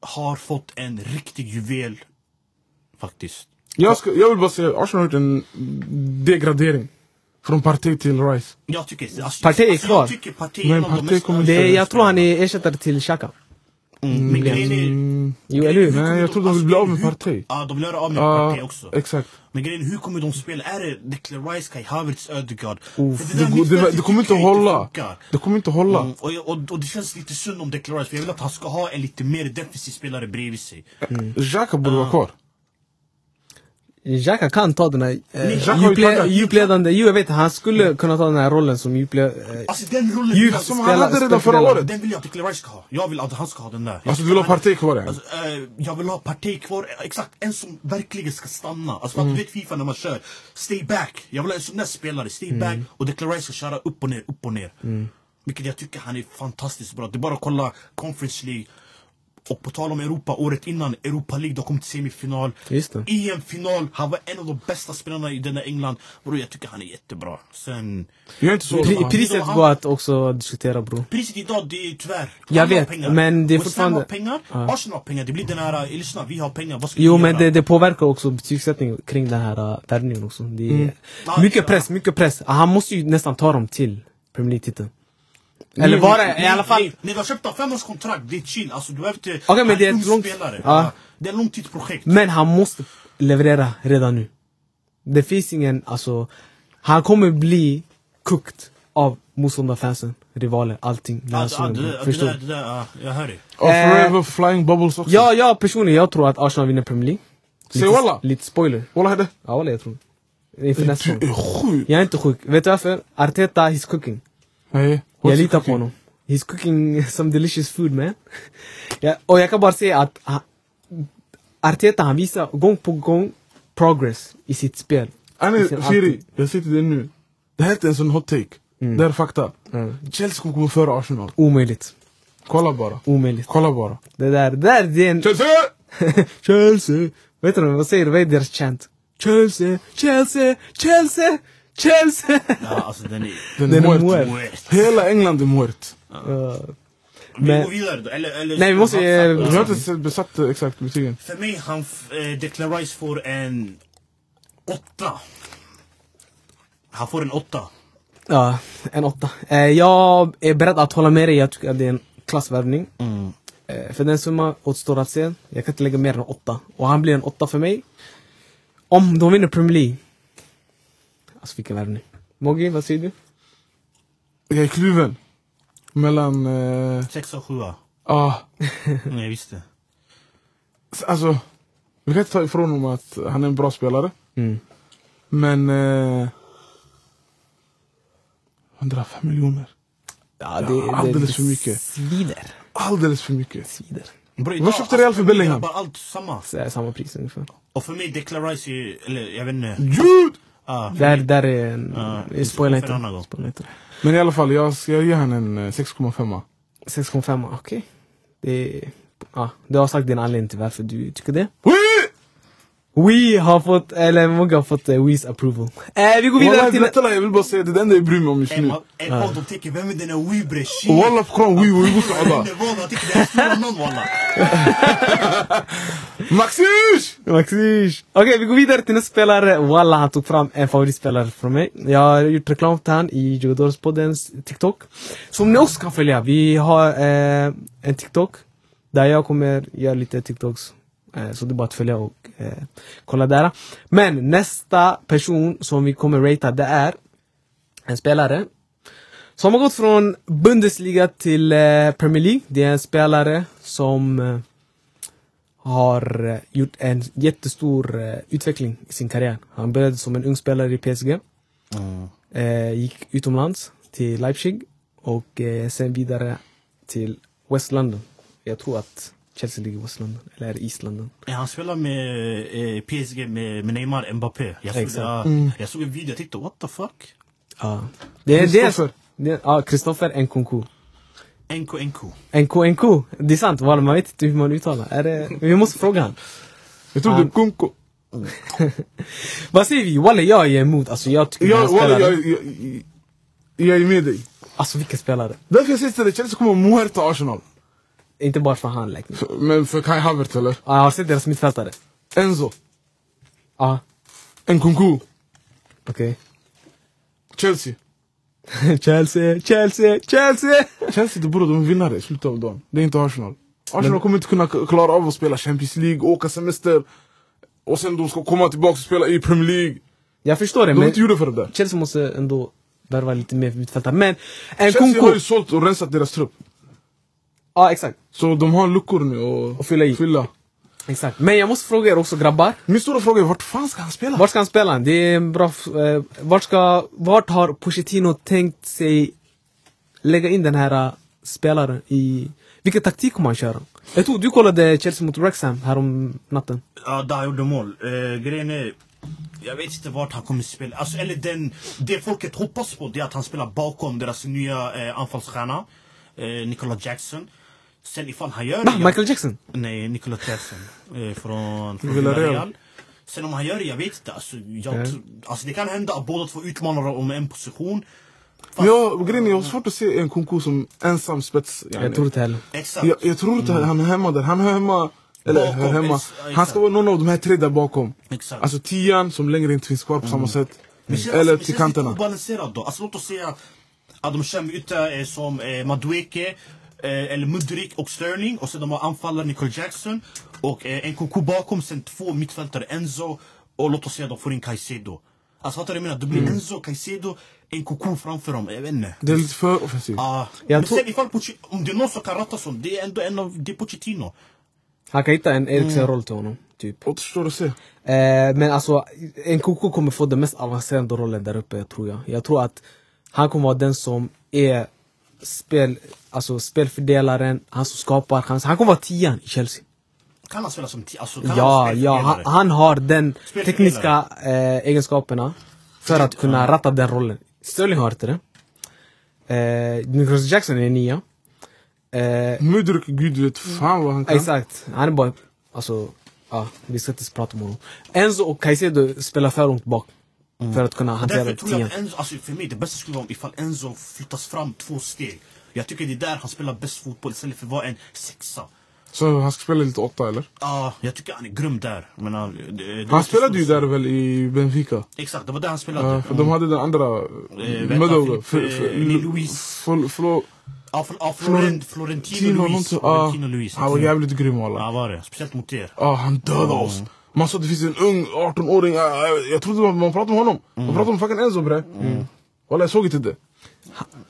har fått en riktig juvel. Faktiskt. Jag, ska, jag vill bara säga, Arsenal har gjort en degradering. Från Partey till Rice. Jag tycker... Alltså, Partey är alltså, kvar. Jag tycker Partey är Men kommer Det jag tror han är ersättare till Xhaka. Mm, men grejen är... Mm, Jo, eller hur? Nej, jag tror de vill bli av med Partey. Ja, de vill göra av med Ja, Partey också. exakt. Men grejen är, hur kommer de spela? Är det Declan Rice, Kai Havertz, Ödegaard? Det, kommer inte jag hålla. Det kommer inte att hålla. Mm, och, och, och det känns lite synd om Declan Rice, för jag vill att han ska ha en lite mer defensiv spelare bredvid sig. Xhaka borde vara kvar. Xhaka kan ta den här eh, djupledande, jo jag vet han skulle kunna ta den här rollen som djupled... Eh, Alltså den rollen Djup vill jag, Som spela- han hade redan spela- förra året. den vill jag att Declan Rice ska ha. Jag vill att han ska ha den där. Alltså du vill ha Partey kvar? Alltså, eh, jag vill ha Partey kvar, exakt, en som verkligen ska stanna. Alltså för att Mm. du vet Fifa när man kör, stay back. Jag vill ha en sån där spelare, stay back. Och Declan Rice ska köra upp och ner, upp och ner. Vilket jag tycker han är fantastiskt bra. Det är bara att kolla Conference League. Och på tal om Europa, året innan Europa League, de kom till semifinal. Just det. EM-final, han var en av de bästa spelarna i denna England. Bror jag tycker han är jättebra. Sen, Jag är inte så... pri, priset går att också diskutera bror. priset idag det är tyvärr. Jag vet, pengar. men det är Ham har fortfarande- pengar, Arsenal har pengar. Det blir den här, eh, lyssna vi har pengar, vad ska Jo vi men det, det påverkar också betygssättningen kring den här uh, värvningen också. Det är Mm. Ja, mycket ja. press, mycket press. Han måste ju nästan ta dem till Premier League-titeln. Eller var det i alla fall... Du har köpt en femårskontrakt, det är chill. Alltså, du behöver inte... Okej, men han det är ett långt- spelare. Ja. Det är ett långtidsprojekt. Men han måste leverera redan nu. Det finns ingen, alltså... Han kommer bli cooked av motståndarfansen, rivaler, allting. här Ja, det, det, det, det, där, det där, ja, jag hör dig. Och Eh, Forever Flying Bubbles också. Ja, jag personligen, jag tror att Arsenal vinner Premier League. Säg Lite- walla. Lite spoiler. Walla hade. Ja walla jag tror. Inför nästa Du är sjuk. Jag är inte sjuk. Vet du varför? Arteta, he's cooking. Nej. Jag litar på honom. He's cooking some delicious food man. ja, och jag kan bara säga att han, Arteta han visar gång på gång progress i sitt spel. Han I sin är Firi, alltid. jag säger till dig nu. Det här är inte ens en hot take. Det här är fakta. Mm. Chelsea kommer komma före Arsenal. Omöjligt. Kolla bara. Omöjligt. Kolla bara. Det där, det där det är en... Chelsea! Chelsea! Vet du vad säger? Vad är deras chant? Chelsea, Chelsea, Chelsea, Chelsea! Ja, alltså den är... Den Den är är muert. muert. Hela England är muert. Vi Men- går vidare då. Eller, eller, Nej, vi måste, Vi har inte besatt exakt betygen. För mig, han, eh, Declan Rice får en åtta. Han får en åtta. ja, en åtta. Eh, jag är beredd att hålla med dig. Jag tycker att det är en klassvärvning. Eh, för den summa återstår att se. Jag kan inte lägga mer än åtta. Och han blir en åtta för mig. Om de vinner Premier League. Alltså vilken värvning. Moggi, vad säger du? Jag är kluven. Mellan... Eh, Sexa och sjua. ah, Nej, visst det. alltså... Vi kan inte ta ifrån honom att han är en bra spelare. Mm. Men... Eh, 105 miljoner. Ja, Ja, alldeles för mycket. Svider. Alldeles för mycket. Svider. Vad köpte Real för Bellingham? Bara allt samma. Så det samma pris ungefär. Och för mig, Declan Rice är, eller jag vet inte. Jude! Ah. Där, där är en... En annan inte. inte. Men i alla fall, jag ska ge henne en eh, 6,5. 6,5, okej. Det, ja, du har sagt din anledning till varför du tycker det. We har fått, eller många har fått uh, We's approval. Eh, vi går vidare Wallah, till... berätta jag vill bara säga det är det enda jag bryr mig om just nu. ey, de tänker vem är den där Weebre? Shit! Wallah Quran, wee wee wee alla. Walla. Maxish! Maxish! Okej, vi går vidare till nästa spelare. Walla, han tog fram en favoritspelare från mig. Jag har gjort reklam till han i Jogadorspoddens TikTok. Som ni också kan följa. Vi har eh, en TikTok. Där jag kommer göra lite TikToks. Eh, så det är bara att följa och eh, kolla där. Men nästa person som vi kommer ratea det är en spelare som har gått från Bundesliga till eh, Premier League. Det är en spelare som har gjort en jättestor utveckling i sin karriär. Han började som en ung spelare i PSG. Eh, gick utomlands till Leipzig och sen vidare till West London. Jag tror att Chelsea ligger i West London, eller East London? Ja, Han spelar med eh, PSG med, med Neymar Mbappé. Jag såg, Exakt. ja, jag såg en video, jag tänkte what the fuck? Ja. Det är det. Ja, Christopher Nkunku. Enko Enko. Nku Nku. Det är sant, walla, man vet inte hur man uttalar. Är det... Vi måste fråga han. Jag tror det är Kunko. Vad säger vi? Walla, jag är emot. Alltså jag tycker Jag, spelaren... jag, jag, jag, jag är med dig. Alltså vilken spelare. Därför jag säger till dig, Chelsea kommer muerta Arsenal. Inte bara för han like. För- Men för Kai Havertz eller? Ja, jag har sett deras mittfältare. Enzo. Ja, Nkunku. okej. Chelsea. Chelsea, Chelsea, Chelsea! Chelsea, det borde de vinnare i slutet av dagen. Det är inte Arsenal. Arsenal kommer inte kunna klara av att spela Champions League, åka semester. Och sen de ska komma tillbaka och spela i Premier League. Jag förstår det, De är men inte gjorda för det där. Chelsea måste ändå värva lite mer mittfältare. Men Chelsea har Nkunku... ju sålt och rensat deras trupp. Ja, exakt. Så de har luckor nu att Och fylla i. fylla. Exakt. Men jag måste fråga er också grabbar. Min stora fråga är, vart fan ska han spela? Vart ska han spela? Det är en bra... Eh, vart, ska, vart har Pochettino tänkt sig lägga in den här eh, spelaren i... Vilken taktik kommer han köra? Jag tror du kollade Chelsea mot Wrexham härom natten. Ja, där gjorde mål. Eh, grejen är, jag vet inte vart han kommer spela. Alltså, eller den, det folket hoppas på det är att han spelar bakom deras nya eh, anfallsstjärna, eh, Nicola Jackson. Sen ifall han gör det... Michael Jackson? Nej, Nicola Jackson. Eh, från från Villarreal. Sen om han gör det, jag vet inte. Alltså, jag, Ja. tr- alltså det kan hända att båda två utmanar om en position. Men jag, grejen är, jag har svårt att se en Kunku som ensam spets. yani. Jag tror inte heller. Exakt. jag, jag tror inte han är hemma där. Han är hemma... Eller Bakom, hör hemma. ja, Han ska vara någon av de här tre där bakom. Exakt. Alltså tian som längre inte finns kvar på samma sätt. Men känns, Eller men till känns kanterna. lite obalanserat då. Alltså låt oss säga att de ytter eh, som eh, Madueke, eh, eller Mudrik och Sterling. Och sen de har anfallare Nicole Jackson. Och eh, Nkunku bakom, sen två mittfältare, Enzo. Och låt oss säga de får in Caicedo. Alltså fattar du vad jag menar? Det blir Mm. Enzo, Caicedo, Nkunku framför dem. Jag vet inte. Det är lite för offensivt. Ah, men sen ifall om det är någon som kan ratta sånt, det är ändå en av, det är Pochettino. Han kan hitta en Eriksen-roll till honom. Typ. Återstår att se. Eh, men alltså, Nkunku kommer få den mest avancerade rollen där uppe, tror jag. Jag tror att han kommer vara den som är spel, alltså spelfördelaren, han som skapar chanser. Han kommer vara tian i Chelsea. Kan han spela som ti- alltså, Ja, ja, han, han har den tekniska eh, egenskaperna för att kunna ratta den rollen. Sterling har inte det. Eh, Nicholas Jackson är nia. Eh, Mudryk, gud vet fan vad han kan. Exakt, han är bara, alltså, ja, vi ska inte prata om honom. Enzo och Caicedo spelar för långt bak. För att kunna hantera Därför tror jag att Enzo, alltså för mig det bästa skulle vara om ifall Enzo flyttas fram två steg. Jag tycker det är där han spelar bäst fotboll istället för att vara en sexa. Så han ska spela lite åtta eller? Ja, jag tycker han är grym där. Jag menar, det, det Han spelade ju där väl i Benfica. Exakt, det var där han spelade. Ja, för de hade den andra... Eh, vänta, Medoga. Eh, Luis. Förlåt. Ja, Fl- ja, Florent, Florentino Tino Luis. Florentino Luis. han var jävligt grym alla. Ja, var det. Speciellt mot er. Ja, han dödade oss. Man sa att det finns en ung 18-åring, ja, jag, jag trodde man, man pratade om honom. Man pratade om fucking Enzo bre. Walla jag såg inte det.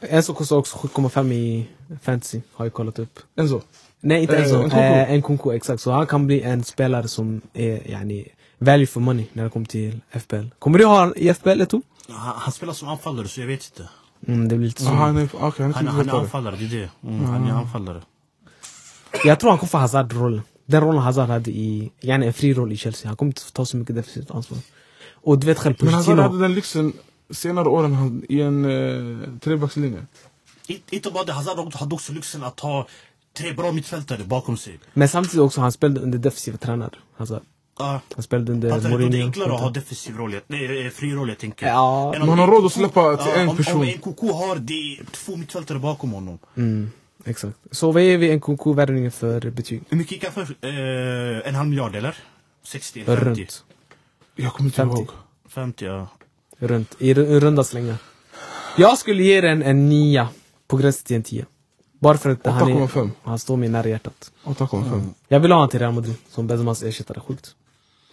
Enzo kostar också 7,5 i fantasy, har jag kollat upp. Enzo. Nej, inte Eh, Enzo. Eh, Nkunku, exakt. Så han kan bli en spelare som är yani, value for money när det kommer till FBL. Kommer du ha han i FBL Eto? Han, han spelar som anfallare så jag vet inte. Mm, det blir lite så. han är, okay, han är Han, han är anfallare, det är det. Mm, Han är anfallare. Jag tror han kommer få Hazard-rollen. Den rollen Hazard hade i, yani en fri roll i Chelsea. Han kommer inte ta så mycket defensivt ansvar. Och du vet själv, Men Hazard hade Pochettino. den lyxen senare åren han, i en eh, trebackslinje. Inte- bara det, Hazard hade också lyxen att ha tre bra mittfältare bakom sig. Men samtidigt också, han spelade under defensiva tränare. Alltså, Ja. han spelade under är det Mourinho. enklare att ha defensiv roll, nej, fri roll jag tänker. Ja, man har råd att släppa till en om, person. Om NKK har det, två mittfältare bakom honom. Mm, exakt. Så vad ger vi en KK-värvningen för betyg? Hur mycket gick han för? Eh, en halv miljard eller? 60 eller 50? Runt. Jag kommer inte 50. ihåg. 50 ja. Runt. I ru- i runda slängar. Jag skulle ge den en nia. På gränsen till en tia. Bara för att han, är, 8,5. han står mig nära hjärtat. 8,5. Jag vill ha honom till Real Madrid som Benzemas ersättare. Sjukt.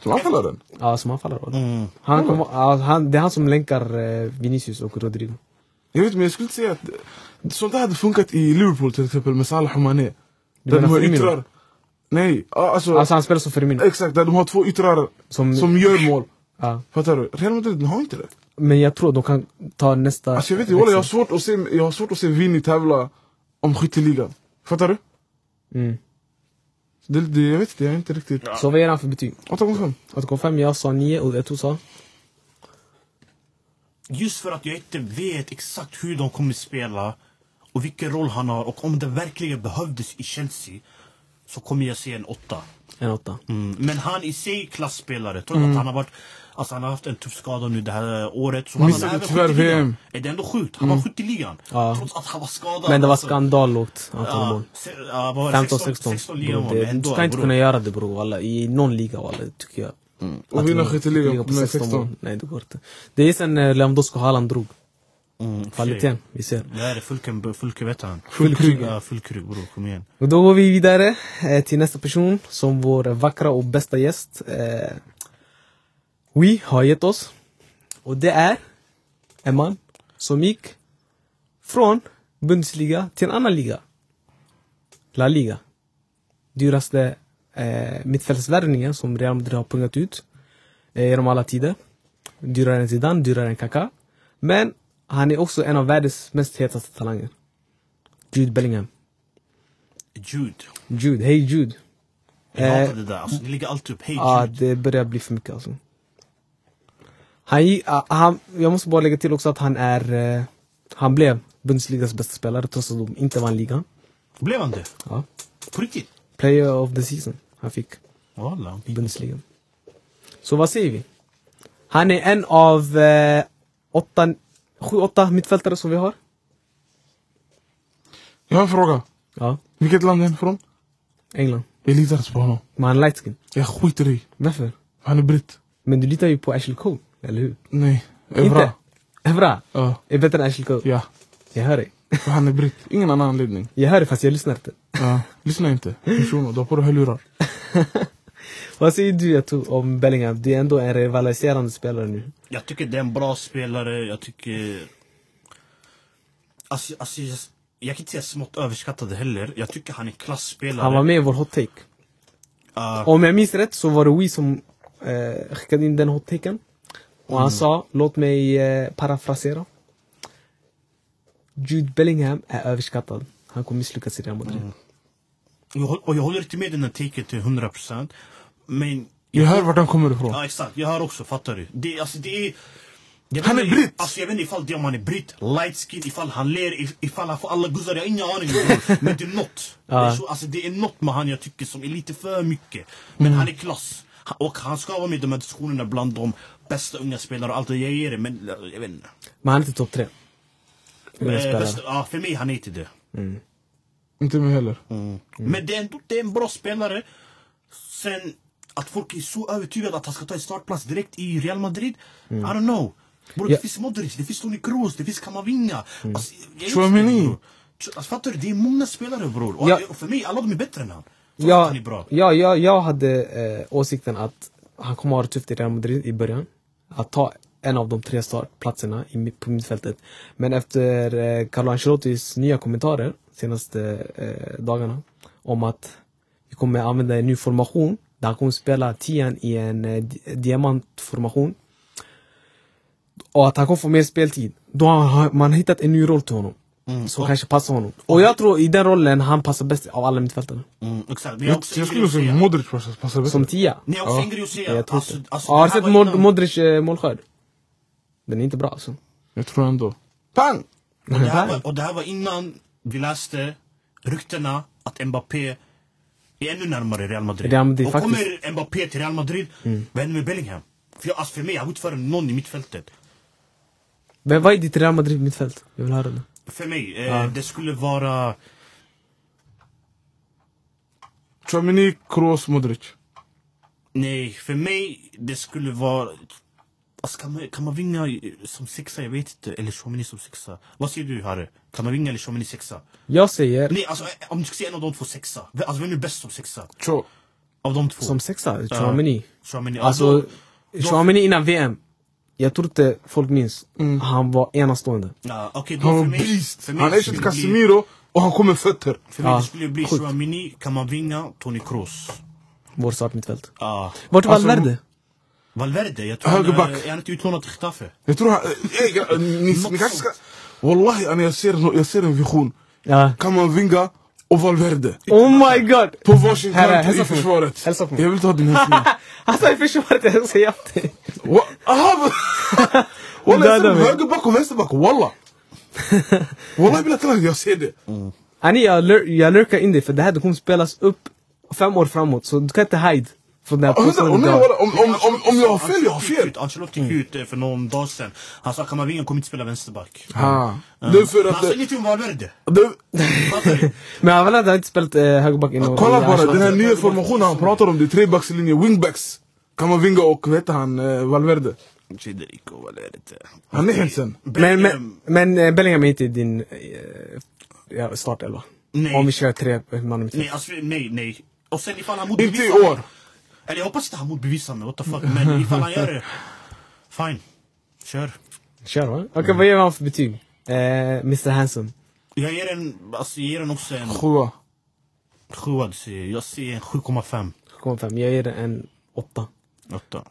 Som anfallaren? Ja, som anfallare. Mm. Han kommer, ja, han, det är han som länkar eh, Vinicius och Rodrigo. Jag vet men jag skulle inte säga att sånt där hade funkat i Liverpool till exempel med Salah och Mané. Du Där de har yttrar. Nej, ja, alltså, Alltså han spelar som Firmino. exakt. Där de har två yttrar Som, som gör mål. ja. Fattar du? Real Madrid har inte det. Men jag tror de kan ta nästa... Alltså jag vet inte, jag har svårt att se, jag har svårt att se Vinny tävla om skytteligan. Fattar du? Mm. Det, det, jag vet inte, jag är inte riktigt... Så vad ger han för betyg? 8,5. 8,5, jag sa 9 och Eto sa? Just för att jag inte vet exakt hur de kommer spela och vilken roll han har och om det verkligen behövdes i Chelsea så kommer jag se en åtta. En 8. Mm. Men han i sig klasspelare. Trots att han har varit Alltså han har haft en tuff skada nu det här året. Så han Missade även tyvärr. VM. Är det ändå sjukt? Han var skytt i ligan. Ja. Trots att han var skadad. Men det var Alltså, skandal lågt antal ja, mål. se- ja, vad var det? 15, 16, 16. 16 Bro, ligamål. det, men ändå, du ska inte kunna göra det bror. I någon liga walla, tycker jag. Och vinna skytteligan på med 16 mål. 16. Nej det går inte. Det är sen eh, Lewandowski och Haaland drog. Mm, Kvaliteten, vi ser. Det här är Fulken, Fulke vet han. Fullkrug. Ja, Fullkrug bror, kom igen. Och då går vi vidare eh, till nästa person som vår vackra och bästa gäst. Eh, we har gett oss. Och det är en man som gick från Bundesliga till en annan liga. La Liga. Dyraste eh, mittfältsvärvningen som Real Madrid har pungat ut eh, genom alla tider. Dyrare än Zidane, dyrare än Kaká. Men han är också en av världens mest hetaste talanger. Jude Bellingham. Jude. Jude, hej Jude. Jag Eh, hatar det där. Alltså, ni lägger alltid upp hej Ja, Jude. det börjar bli för mycket alltså. Han, ah, han, jag måste bara lägga till också att han är, eh, han blev Bundesligas bästa spelare trots att de inte vann ligan. Blev han det? Ja. På riktigt? Player of the season, han fick Walla. i Bundesliga. Så vad säger vi? Han är en av eh, åtta, sju, åtta mittfältare som vi har. Jag har en fråga. Ja, Vilket land är han från? England. Jag litar inte på honom. Men han är light skin. Jag skiter i. Varför? Han är britt. Men du litar ju på Ashley Cole, eller hur? Nej. Evra. Evra Ja. är bättre än Ashley Cole. Ja. Jag hör dig. För han är britt. Ingen annan anledning. Jag hör dig fast jag lyssnar inte. Ja. Lyssna inte. Shuno, du har på dig hörlurar. Vad säger du om Bellingham? Det är ändå en rivaliserande spelare nu. Jag tycker det är en bra spelare. Jag tycker... Alltså, alltså jag, jag kan inte säga smått överskattad heller. Jag tycker han är klassspelare. Han var med i vår hot take. Ah, Om jag minns rätt så var det vi som eh, skickade in den hot taken. Och han sa, låt mig eh, parafrasera. Jude Bellingham är överskattad. Han kommer misslyckas i Real Madrid. jag, håll- och jag håller inte med den här taken till 100%. Men... Jag hör vart han kommer ifrån. Ja exakt, jag hör också, fattar du? Det, alltså, det är... Jag Han är britt! Alltså jag vet inte ifall det är om han är britt, light skin, ifall han ler, if- ifall han får alla guzzar, jag har ingen aning. bror. Men det är något. Ja. Det, är så, alltså, det är något med han jag tycker som är lite för mycket. Men han är klass. Och han ska vara med i de här diskussionerna bland de bästa unga spelarna och allt det jag ger det, men jag vet inte. Men han är inte topp tre. Eh, bästa, ja, för mig han är inte det. Inte mig heller. Men det är ändå det är en bra spelare. Sen att folk är så övertygade att han ska ta en startplats direkt i Real Madrid. I don't know. Bro, Ja. Det finns Modric, det finns Toni Kroos, det finns Kamavinga. Alltså, inte, bror. Tch- Alltså, fattar du? Det är många spelare bror. Och Ja. och för mig, alla de är bättre än han. Ja, han är bra. ja, ja, jag hade eh, åsikten att han kommer ha det tufft i Real Madrid i början. Att ta en av de tre startplatserna i, på mittfältet. Men efter eh, Carlo Ancelottis nya kommentarer senaste eh, dagarna om att vi kommer använda en ny formation där han kommer spela tian i en eh, di- diamantformation. Och att han kommer få mer speltid. Då har man hittat en ny roll till honom. som och- kanske passar honom. Och jag tror i den rollen han passar bäst av alla mittfältare. Mm, exakt. Jag skulle säga. Modric passar bättre. Som tia. Ni har också Ja. att säga. Jag Alltså, alltså, har det du sett Modric eh, målskörd? Den är inte bra alltså. Jag tror ändå. Pang! Och det, här var, och det här var innan vi läste ryktena att Mbappé är ännu närmare Real Madrid. Real Madrid, och faktiskt. kommer Mbappé till Real Madrid, vad händer med Bellingham? För, jag, alltså för mig, jag inte före någon i mittfältet. Men vad är ditt Real Madrid mittfält? Jag vill höra det. För mig, eh, Ja. det skulle vara... Chouamini, Kroos, Modric. Nej, för mig, det skulle vara... Alltså, kan, man, kan man vinga som sexa? Jag vet inte. Eller Tchouaméni som sexa. Vad säger du Harry? Kan man vinga eller Tchouaméni sexa? Jag säger Nej, alltså om du ska säga en av de två sexa. Alltså vem är bäst som sexa? Cho. Av de två? som sexa, Chouameni. Tchouaméni. Alltså, då- Chouameni innan VM. Jag tror inte folk minns. Han var enastående. Ja, då Han var beast. Han skulle bli- Casemiro och han kommer fötter. För mig Ja, det skulle bli. Chouamini, Kamavinga, Toni Kroos. Vår startmittfält. Ja. Vart är Alltså, Valverde? Inte utlånad till Getafe? Jag tror han... Ey, ey, ni, ni kanske ska... Wallahi, Anna, jag ser, jag ser en vision. Ja. Kamavinga och Valverde. Oh my god! På varsin Här, kant hälsa i på mig. försvaret. Hälsa på mig. Jag ser det. Ani, jag, lur, jag lurkar in dig för det här det kommer spelas upp fem år framåt. Så du kan inte hide vänta, påståendet Om om- om- om- om jag har fel, jag har fel. Ancelotti gick ut eh, för någon dag sedan. Han sa Kamavinga kommer inte spela vänsterback. Ah. Ja. Det är för att... Han sa ingenting om Valverde. Men Valverde har inte spelat eh, högerback innan. Kolla bara, den här nya formationen han pratar om, det är trebackslinje, wingbacks. Kamavinga och vad heter han, eh, Valverde. Federico Valverde. Han är Hensen. Men, men, men eh, Bellingham är inte i din eh, startelva. Nej. Om vi kör tre man Nej, alltså, nej, nej. Och sen ifall han Inte i år. Eller jag hoppas inte han motbevisar mig, what the fuck. Men ifall han gör det, fine. Kör. Kör va? Okej, vad ger han för betyg? Eh, Mr Handsome. Jag ger en, alltså jag ger den också en Sjua. sjua, du ser. Jag ser en 7,5. 7,5. Jag ger den en 8. Åtta.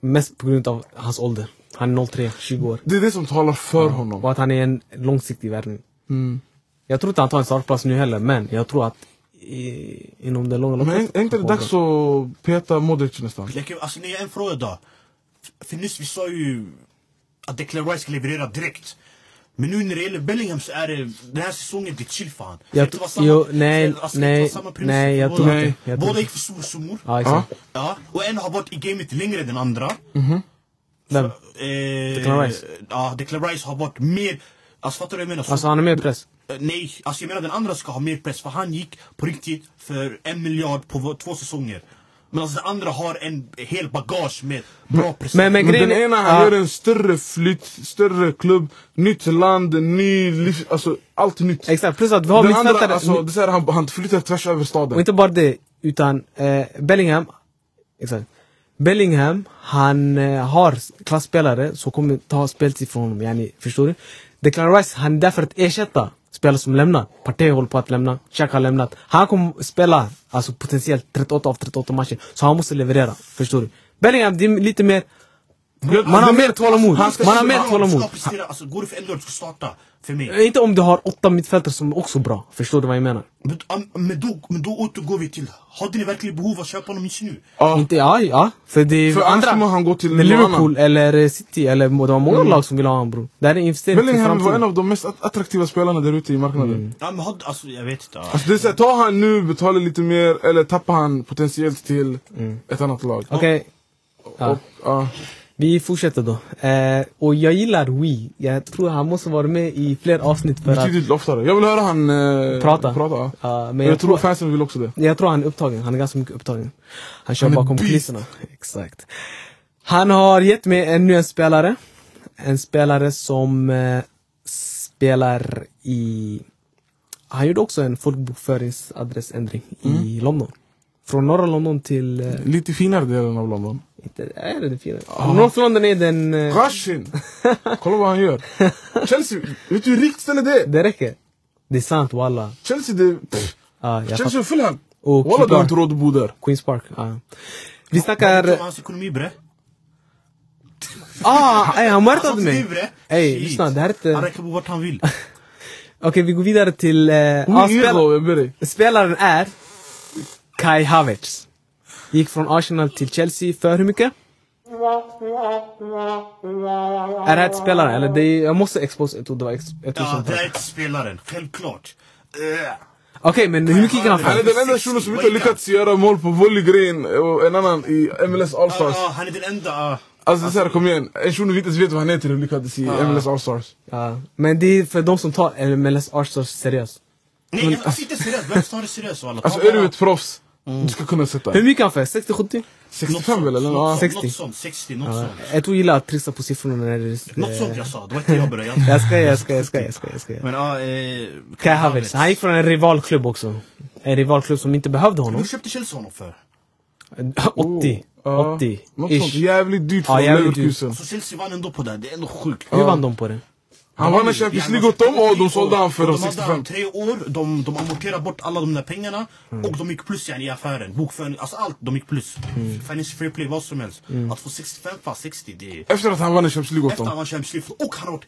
Mest på grund av hans ålder. Han är 03, 20 år. Det är det som talar för honom. Och att han är en långsiktig värvning. Mm. Jag tror inte han tar en startplats nu heller, men jag tror att i, inom det långa Men loppet... är inte det dags att peta Modric nästan? Alltså, nej, en fråga då. För nyss vi sa ju att Declan Rice ska leverera direkt. Men nu när det gäller Bellingham så är det den här säsongen blir chill för han. Ska Jag det inte vara tr- samma- jo, nej, alltså, det nej, nej, jag tror inte. Jag Båda gick för stora summor. Ja, exakt. Ja, och en har varit i gamet längre än den andra. Vem? Eh, Declan Rice? Ja, Declan Rice har varit mer... Alltså fattar du vad jag menar? Så- Alltså han är med i press. Eh, Nej, alltså jag menar den andra ska ha mer press för han gick på riktigt för en miljard på två säsonger. Men alltså den andra har en hel bagage med bra prestationer. Men, men Men den ena han gör en större flytt, större klubb, nytt land, ny liv, alltså allt nytt. Exakt, plus att vi har Den andra, mittfältare... alltså, det är han, han flyttar tvärs över Och staden. inte bara det, utan eh, Bellingham, exakt. Bellingham, han eh, har klassspelare som kommer ta speltid från honom, yani, förstår du? Declan Rice, han är där för att ersätta spelare som lämnar. Partey håller på att lämna, Xhaka har lämnat. Han kommer spela, alltså potentiellt 38 av 38 matcher, så han måste leverera, förstår du? Bellingham, det är lite mer, man har mer tålamod. Man har mer tålamod. alltså går det för dag du ska starta. För mig. Inte om du har åtta mittfältare som är också bra, förstår du vad jag menar? Men, am- men, då, men då återgår vi till, hade ni verkligen behov av att köpa honom just nu? Ja. Inte, ja, ja. För det För annars kommer han gå till Liverpool eller City eller det var många lag som vill ha honom bror. Det här är en investering Bellingham var en av de mest att- attraktiva spelarna där ute i marknaden. Ja men hade, alltså jag vet inte. Alltså det är så ta han nu, betala lite mer, eller tappar han potentiellt till ett annat lag. Okej, ja. Och, ja. Vi fortsätter då. Eh, och jag gillar Wii. Jag tror han måste vara med i fler avsnitt för att... Betydligt oftare. Jag vill höra han eh, Prata. prata. Ja, men Men jag, jag tror fansen vill också det. jag tror han är upptagen. Han är ganska mycket upptagen. Han kör Han bakom kulisserna. Exakt. Han har gett mig ännu en spelare. En spelare som eh, spelar i... Han gjorde också en folkbokföringsadressändring i London. Från norra London till... Eh, Lite finare delen av London. Inte, är det det fina? North London är den... Eh, Rashin! Kolla vad han gör. Chelsea, vet du hur rikt ställe det är? det räcker. Det är sant walla. Chelsea, det... Pff, jag Chelsea och Fulham. Walla du har inte råd att bo där. Queens Park. Ja. Vi snackar... hans ekonomi bre? Ah, ey, han Alltså, mig! Ey, lyssna, det här är Han inte... räcker på vart han vill. Okej, vi går vidare till... Är ber dig. spelaren är Kai Havertz. Gick från Arsenal till Chelsea för hur mycket? Är det här ett spelare? Eller det är, jag måste expose ett och det var ex, ett Ja, det är inte spelaren, självklart. Okej, men hur mycket gick han Han är för? den enda shunon som inte lyckats göra mål på volleygreen och en annan i MLS Allstars. Ja, han är den enda... Alltså så här, kom igen. En shuno vi inte ens vet vad han heter och lyckades i MLS Allstars. Ja, men det är för de som tar MLS Arsenal seriöst. Nej, alltså, inte seriöst. Vem tar det seriöst alla? Alltså är du ett proffs, du ska kunna sätta. Hur mycket han för? 60-70? 65 väl eller? Ja. 60. Något sånt, 60, något sånt. jag tror gillar att trixa på siffrorna när det Något sånt jag sa, det var inte jag började. Jag ska, jag ska, jag ska, jag ska, jag ska. Men ja, eh... Kai Havertz, han gick från en rivalklubb också. En rivalklubb som inte behövde honom. Hur köpte Chelsea honom för? 80, Ja, 80 Något sånt jävligt dyrt Ja, från. Leverkusen. Alltså Chelsea vann ändå på det, det är ändå sjukt. Hur vann de på det? Han vann en Champions League åt dem och de sålde han för de de hade 65. han tre år, de, de amorterade bort alla de där pengarna och de gick plus i affären. Bokföring, alltså allt, de gick plus. Financial fair play, vad som helst. Att få 65 fast 60, det är... Efter att han vann en Champions League åt Efter dem. han vann Champions League, och han har varit...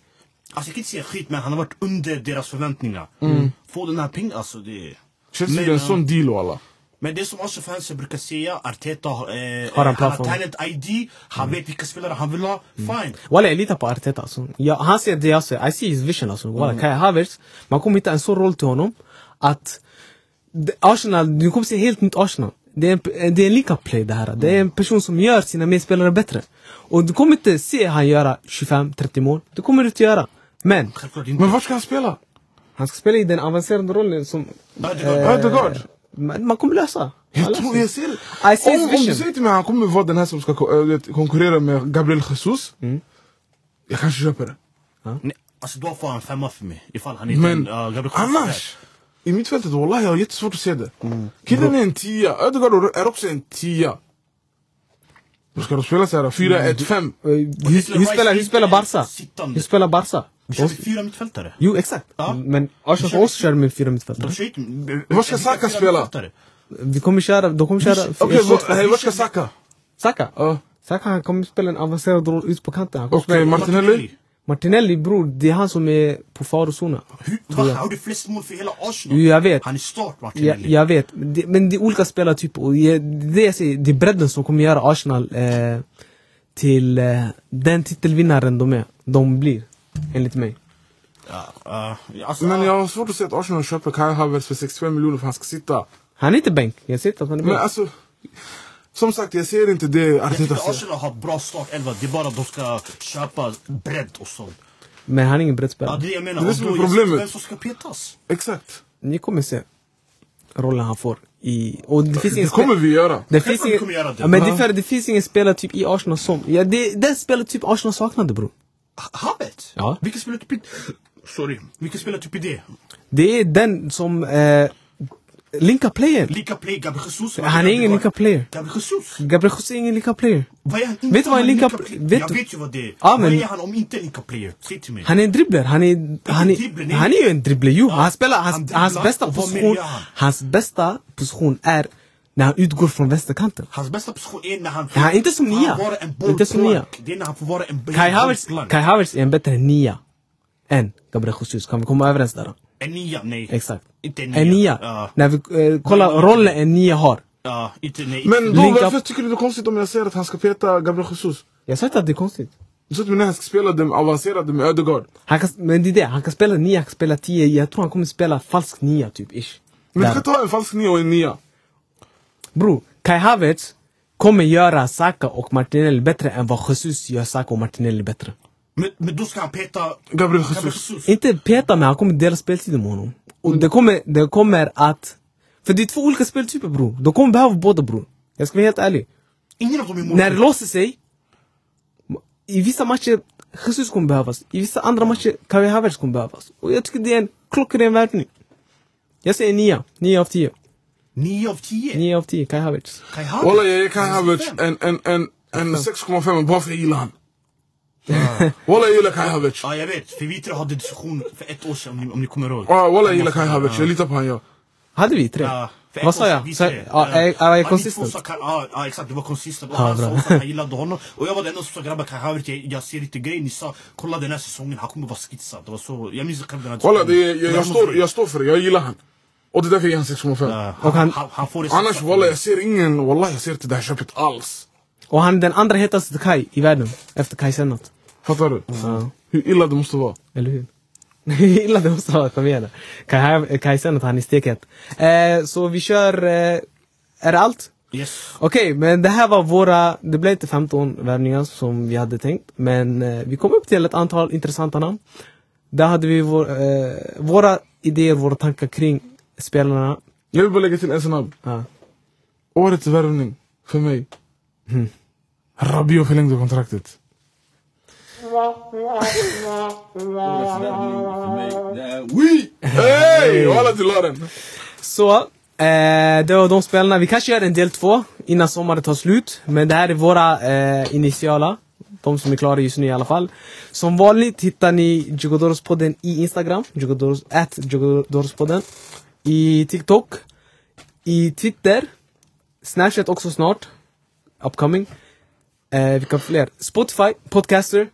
Alltså jag kan inte säga skit men han har varit under deras förväntningar. Få den här pengen, alltså det... Men, gjorde en sån deal och alla. Men det som Arsenal-fans brukar säga, Arteta eh, Har en han har plattform. talent-ID, han vet vilka spelare han vill ha, fine. Walla jag litar på Arteta alltså. ja, Han ser det jag ser, I see his vision alltså. Walla Kai Havertz, man kommer hitta en sån roll till honom att Arsenal, du kommer se helt nytt Arsenal. Det är en, det är en lika play det här. Det är en person som gör sina medspelare bättre. Och du kommer inte se han göra 25-30 mål. Det kommer du inte göra. Men. Men vart ska han spela? han ska spela i den avancerade rollen som... Ödegaard. Ödegaard? Kommer lösa. Jag tror jag ser I see om, om du säger till mig att han kommer vara den här som ska äh, konkurrera med Gabriel Jesus. Mm. Jag kanske köper det. Nej, alltså då får han femma för mig. Ifall han är Men den, uh, Gabriel Jesus annars. I mittfältet, wallah jag har jättesvårt att se det. Killen är en tia. Ödegaard är också en tia. Då ska de spela såhär 4-1-5. Eh, Hur, spelar, Barca? Hur spelar Barca? Vi kör med fyra mittfältare. Jo exakt. Ja. Men Arsenal kör- för oss kör med fyra mittfältare. De kör inte... Var ska Saka spela? Vi kommer köra, de kommer köra... Okej, okay, vart ska Saka? Saka? Ja. Saka han kommer spela en avancerad roll ut på kanten. Okej, spela- Martinelli? Martinelli bror, det är han som är på farozonen. Hur- Han gjorde flest mål för hela Arsenal. Jag vet. Han är start Ja, Martinelli. jag vet, men det, men det är olika spelartyper och jag- det jag säger, det är bredden som kommer göra Arsenal eh, till eh, den titelvinnaren de är. De blir, enligt mig. Ja, uh, alltså, Men jag har svårt att se att Arsenal köper Kai Havertz för 65 miljoner för att han ska sitta. Han är inte bänk, jag ser inte att han är Men bänk. alltså, som sagt jag ser inte det Arteta säger. Arsenal har bra startelva. Det är bara att de ska köpa bredd och sånt. Men han är ingen Ja, breddspelare. det är det jag menar. Det är det som är ser problemet. Vem som ska petas? Exakt. Ni kommer se rollen han får i... Och det finns Det kommer vi göra. Det finns ingen, göra det. ja, men det, Ja. för, det finns ingen spelartyp i Arsenal som... Ja, det, den spelartyp Arsenal saknade bror. Ha- Havertz? Ja. Vilken spelar typ i... Sorry. Vilken spelar typ i det? Det är den som eh, linkar player. Lika play, Gabriel Jesus. Han är ingen lika player. Gabriel Jesus? Gabriel Jesus är ingen lika player. Vad är han Vet du vad en player? vet Jag vet ju vad det är. Ja, men- Vad är han om inte en lika player? Säg till mig. Han är en dribbler. Han är, han är, han är ju en dribbler. Ja, han spelar, hans, hans bästa position, hans bästa position är när han utgår från vänsterkanten. Hans bästa position är när han... Ja, inte som han nia. vara en Inte som nia. Det är när han får vara en Kai Havertz. Kai Havertz är en bättre nia än Gabriel Jesus. Kan vi komma överens där? En nia, nej. Exakt. Inte en En nia. Ja, När vi eh, kollar rollen en nia har. ja, inte nej. Men då, Link up. varför tycker du det är konstigt om jag säger att han ska peta Gabriel Jesus? Jag sa inte att det är konstigt. Du sa när han ska spela den avancerade med Ödegaard. Han kan, men det är det, han kan spela nia, han kan spela tio. Jag tror han kommer spela falsk nia typ, ish. Men du kan ta en falsk nia och en nia. Bro, Kai Havertz kommer göra Saka och Martinelli bättre än vad Jesus gör Saka och Martinelli bättre. Men, men då ska han peta Gabriel Gabriel Jesus. Inte peta men han kommer dela speltiden med honom. Och det kommer, det kommer att... För det är två olika speltyper bror. De kommer behöva båda bror. Jag ska vara helt ärlig. Ingen av dem är När det låser sig, i vissa matcher Jesus kommer behövas. I vissa andra matcher Kai Havertz kommer behövas. Och jag tycker det är en klockren värvning. Jag säger nia. Nio av tio. Nio av tio. Nio av tio, Kai Havertz. Kai Havertz. Walla jag ger Kai Havertz en, en, en, en 6,5 bara för jag gillar han. Walla jag gillar Kai Havertz. Ja, jag vet. För vi tre hade diskussion för ett år sedan, om ni, om ni kommer ihåg. Ah, Walla jag gillar Kai Havertz, jag litar på han ja. Hade vi tre? Ja, Vad sa jag? ja, är- jag ja, Ka- Ja, ja, exakt. Du var konsistent. Och Ja, han sa bra. också att han gillade honom. Och jag var den enda som sa grabbar, Kai Havertz, jag, jag ser lite grejer. Ni sa, kolla den här säsongen, han kommer vara skitsad. Det var så, jag minns själv den här diskussionen. jag, jag, något- jag står för det, jag gillar han. Och det är därför jag ger han 6,5. Ja, Och han- han, han, han får det Annars sista walla, för- jag ser ingen, wallah jag ser inte det här köpet alls. Och han är den andra hetaste Kai i världen. Efter Kai Sennat. Fattar du? Ja. Hur illa det måste vara. Eller hur? Hur illa det måste vara, kom igen. Kai, Kai Sennat, han är stekhet. Eh, så vi kör... Eh, är det allt? Yes. Okej, men det här var våra... Det blev inte 15 värvningar som vi hade tänkt. Men eh, vi kom upp till ett antal intressanta namn. Där hade vi vår, eh, våra idéer, våra tankar kring spelarna. Jag vill bara lägga till en snabb. Ja. Årets värvning, för mig. Rabiot förlängde kontraktet. Hey! Walla till Loren! Så, eh, det var de spelarna. Vi kanske gör en del två innan sommaren tar slut. Men det här är våra eh, initiala. De som är klara just nu i alla fall. Som vanligt hittar ni Jugodorospodden i Instagram. Jugodoros, at Jugodorospodden. I TikTok. I Twitter. Snapchat också snart. Upcoming. Eh, vilka fler? Spotify, Podcaster.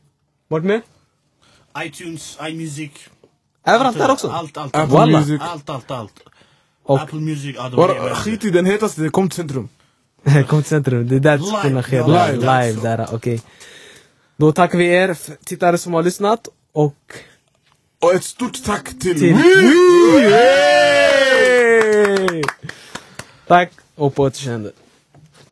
Vart med? iTunes, iMusic. Överallt där också. Allt, allt. Apple Walla. Music. Allt, allt, allt. Och- Apple Music, ja Bara, skit i den hetaste, det kom till centrum. Kom till centrum, det är där diskussionerna sker. Live, Live, live, så. där, okej. Då tackar vi er tittare som har lyssnat och Och ett stort tack till... till... Wii! Yay! Tack och på återseende.